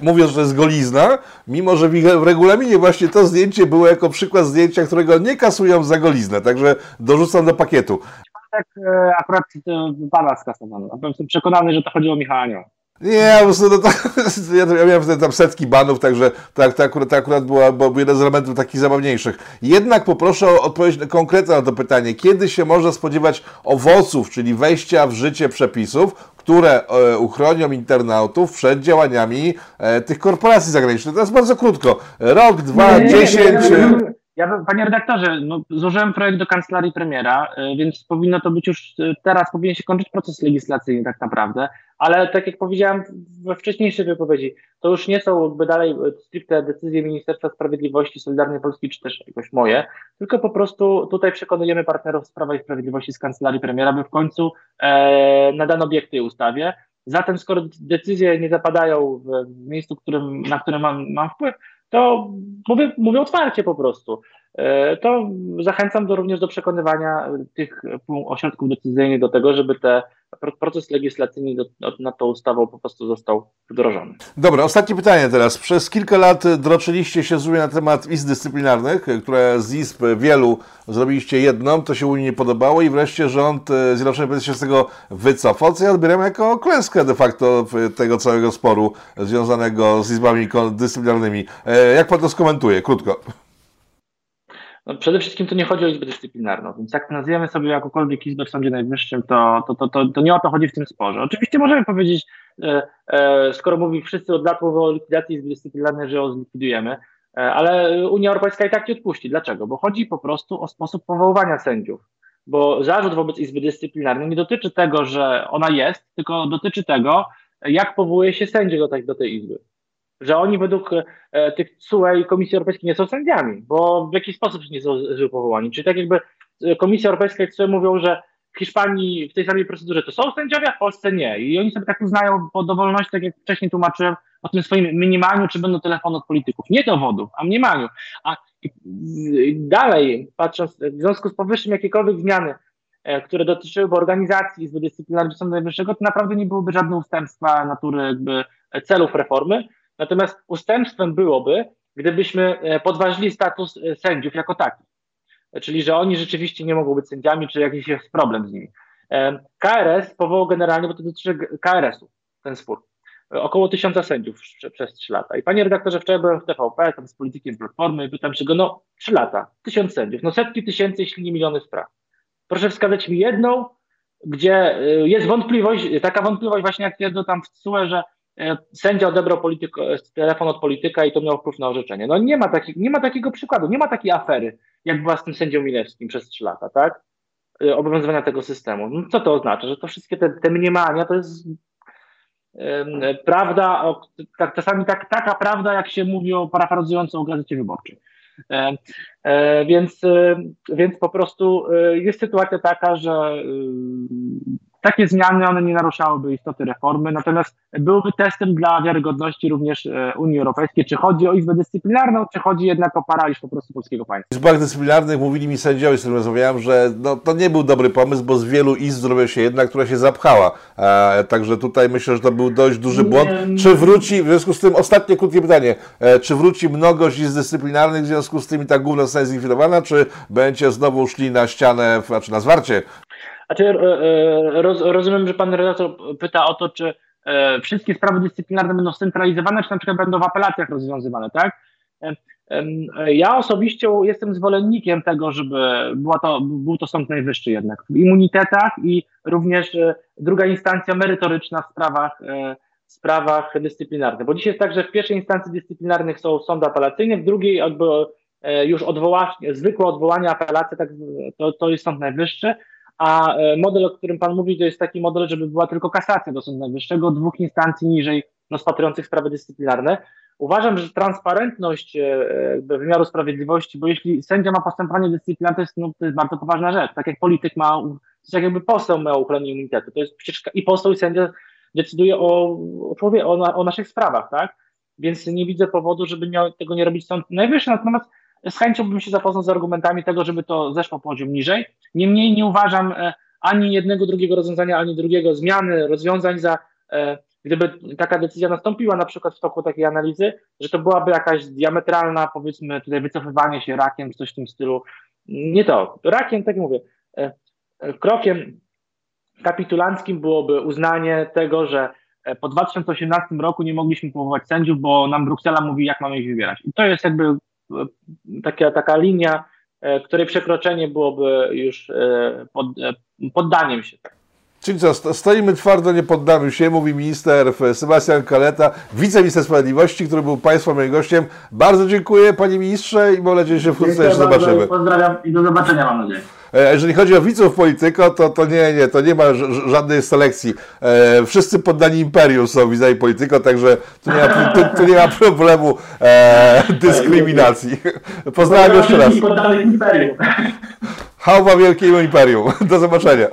A: mówiąc, że jest golizna, mimo, że w regulaminie właśnie to zdjęcie było jako przykład zdjęcia, którego nie kasują za goliznę, także dorzucam do pakietu.
B: Tak, akurat pana skasowano. Jestem przekonany, że to chodziło o Michała Anioła.
A: Nie, po prostu no to, ja, ja miałem wtedy tam setki banów, także tak, to, akurat, to akurat była, był jeden z elementów takich zabawniejszych. Jednak poproszę o odpowiedź konkretną na to pytanie. Kiedy się można spodziewać owoców, czyli wejścia w życie przepisów, które e, uchronią internautów przed działaniami e, tych korporacji zagranicznych? Teraz bardzo krótko. Rok, dwa, dziesięć...
B: Ja, panie redaktorze, no, złożyłem projekt do kancelarii premiera, e, więc powinno to być już teraz, powinien się kończyć proces legislacyjny tak naprawdę ale tak jak powiedziałem we wcześniejszej wypowiedzi, to już nie są jakby dalej stricte decyzje Ministerstwa Sprawiedliwości, Solidarnej Polski, czy też jakoś moje, tylko po prostu tutaj przekonujemy partnerów z Prawa i Sprawiedliwości z Kancelarii Premiera, by w końcu e, nadano obiekt tej ustawie. Zatem skoro decyzje nie zapadają w miejscu, którym, na które mam, mam wpływ, to mówię, mówię otwarcie po prostu. E, to zachęcam do, również do przekonywania tych ośrodków decyzyjnych do tego, żeby te proces legislacyjny nad tą ustawą po prostu został wdrożony.
A: Dobra, ostatnie pytanie teraz. Przez kilka lat droczyliście się z na temat izb dyscyplinarnych, które z izb wielu zrobiliście jedną, to się Unii nie podobało i wreszcie rząd e, Zjednoczony się z tego wycofał, co ja odbieram jako klęskę de facto tego całego sporu związanego z izbami dyscyplinarnymi. E, jak pan to skomentuje? Krótko.
B: No przede wszystkim to nie chodzi o Izbę Dyscyplinarną, więc jak nazwiemy sobie jakąkolwiek Izbę w Sądzie Najwyższym, to, to, to, to, to nie o to chodzi w tym sporze. Oczywiście możemy powiedzieć, e, e, skoro mówi wszyscy od lat mówią o likwidacji Izby Dyscyplinarnej, że ją zlikwidujemy, e, ale Unia Europejska i tak nie odpuści. Dlaczego? Bo chodzi po prostu o sposób powoływania sędziów. Bo zarzut wobec Izby Dyscyplinarnej nie dotyczy tego, że ona jest, tylko dotyczy tego, jak powołuje się sędziów do tej, do tej Izby. Że oni według e, tych CUE i Komisji Europejskiej nie są sędziami, bo w jakiś sposób nie są powołani. Czyli tak jakby e, Komisja Europejska i CUE mówią, że w Hiszpanii w tej samej procedurze to są sędziowie, a w Polsce nie. I oni sobie tak uznają po dowolności, tak jak wcześniej tłumaczyłem, o tym swoim mniemaniu, czy będą telefony od polityków. Nie dowodów, a mniemaniu. A dalej, patrząc, w związku z powyższym jakiekolwiek zmiany, e, które dotyczyłyby organizacji Izby Dyscyplinarnej Sądu Najwyższego, to naprawdę nie byłoby żadne ustępstwa natury jakby celów reformy. Natomiast ustępstwem byłoby, gdybyśmy e, podważyli status e, sędziów jako taki. Czyli, że oni rzeczywiście nie mogą być sędziami, czy jakiś jest problem z nimi. KRS powołał generalnie, bo to dotyczy KRS-u, ten spór około tysiąca sędziów przez trzy lata. I panie redaktorze, wczoraj byłem w TVP, tam z politykiem Platformy, pytam się go, no trzy lata, tysiąc sędziów, no setki tysięcy, jeśli nie miliony spraw. Proszę wskazać mi jedną, gdzie jest wątpliwość, taka wątpliwość właśnie jak twierdzą tam w CUE, że sędzia odebrał polityko, telefon od polityka i to miał wpływ na orzeczenie. No nie ma, taki, nie ma takiego przykładu, nie ma takiej afery, jak była z tym sędzią Milewskim przez trzy lata, tak? Y, obowiązywania tego systemu. No co to oznacza? Że to wszystkie te, te mniemania to jest prawda, tak, czasami tak, taka prawda, jak się mówi o parafrazując o gazecie wyborczej. E, więc, e, więc po prostu e, jest sytuacja taka, że takie zmiany, one nie naruszałyby istoty reformy, natomiast byłyby testem dla wiarygodności również e, Unii Europejskiej, czy chodzi o Izbę Dyscyplinarną, czy chodzi jednak o paraliż po prostu polskiego państwa.
A: W Izbach Dyscyplinarnych mówili mi sędziowie, z którymi rozmawiałem, że no, to nie był dobry pomysł, bo z wielu izb zrobiła się jedna, która się zapchała. E, także tutaj myślę, że to był dość duży błąd. Czy wróci, w związku z tym, ostatnie krótkie pytanie, e, czy wróci mnogość izb dyscyplinarnych w związku z tym i ta główna zostanie zlikwidowana, czy będzie znowu szli na ścianę, znaczy na zwarcie
B: znaczy, roz, rozumiem, że pan redaktor pyta o to, czy e, wszystkie sprawy dyscyplinarne będą scentralizowane, czy na przykład będą w apelacjach rozwiązywane, tak? Ja osobiście jestem zwolennikiem tego, żeby była to, był to Sąd Najwyższy jednak w immunitetach i również druga instancja merytoryczna w sprawach, w sprawach dyscyplinarnych. Bo dzisiaj jest tak, że w pierwszej instancji dyscyplinarnych są sądy apelacyjne, w drugiej jakby już odwołanie, zwykłe odwołanie, apelacja, tak, to, to jest Sąd Najwyższy, a e, model, o którym Pan mówi, to jest taki model, żeby była tylko kasacja do Sądu Najwyższego, dwóch instancji niżej rozpatrujących sprawy dyscyplinarne. Uważam, że transparentność e, wymiaru sprawiedliwości, bo jeśli sędzia ma postępowanie dyscyplinarne, to jest, no, to jest bardzo poważna rzecz. Tak jak polityk ma, to jest jak jakby poseł miał uchylenie immunitetu. To jest przecież i poseł i sędzia decyduje o, o, o, o naszych sprawach, tak? Więc nie widzę powodu, żeby miał, tego nie robić Sąd Najwyższy. Natomiast z chęcią bym się zapoznał z argumentami tego, żeby to zeszło poziom niżej. Niemniej nie uważam e, ani jednego, drugiego rozwiązania, ani drugiego zmiany rozwiązań za, e, gdyby taka decyzja nastąpiła na przykład w toku takiej analizy, że to byłaby jakaś diametralna, powiedzmy tutaj wycofywanie się rakiem, coś w tym stylu. Nie to. Rakiem, tak mówię, e, krokiem kapitulanckim byłoby uznanie tego, że po 2018 roku nie mogliśmy powołać sędziów, bo nam Bruksela mówi, jak mamy ich wybierać. I to jest jakby taka, taka linia, e, której przekroczenie byłoby już e, pod, e, poddaniem się.
A: Czyli co, stoimy twardo, nie poddamy się, mówi minister Sebastian Kaleta, wiceminister sprawiedliwości, który był Państwa moim gościem. Bardzo dziękuję Panie Ministrze i mam nadzieję, że wkrótce jeszcze zobaczymy.
B: Pozdrawiam i do zobaczenia mam nadzieję.
A: E, jeżeli chodzi o widzów Polityko, to, to nie, nie, to nie ma żadnej selekcji. E, wszyscy poddani imperium są widzami Polityko, także tu nie ma, tu, tu nie ma problemu e, dyskryminacji. Pozdrawiam jeszcze raz. Hałwa Wielkiego Imperium. Do zobaczenia.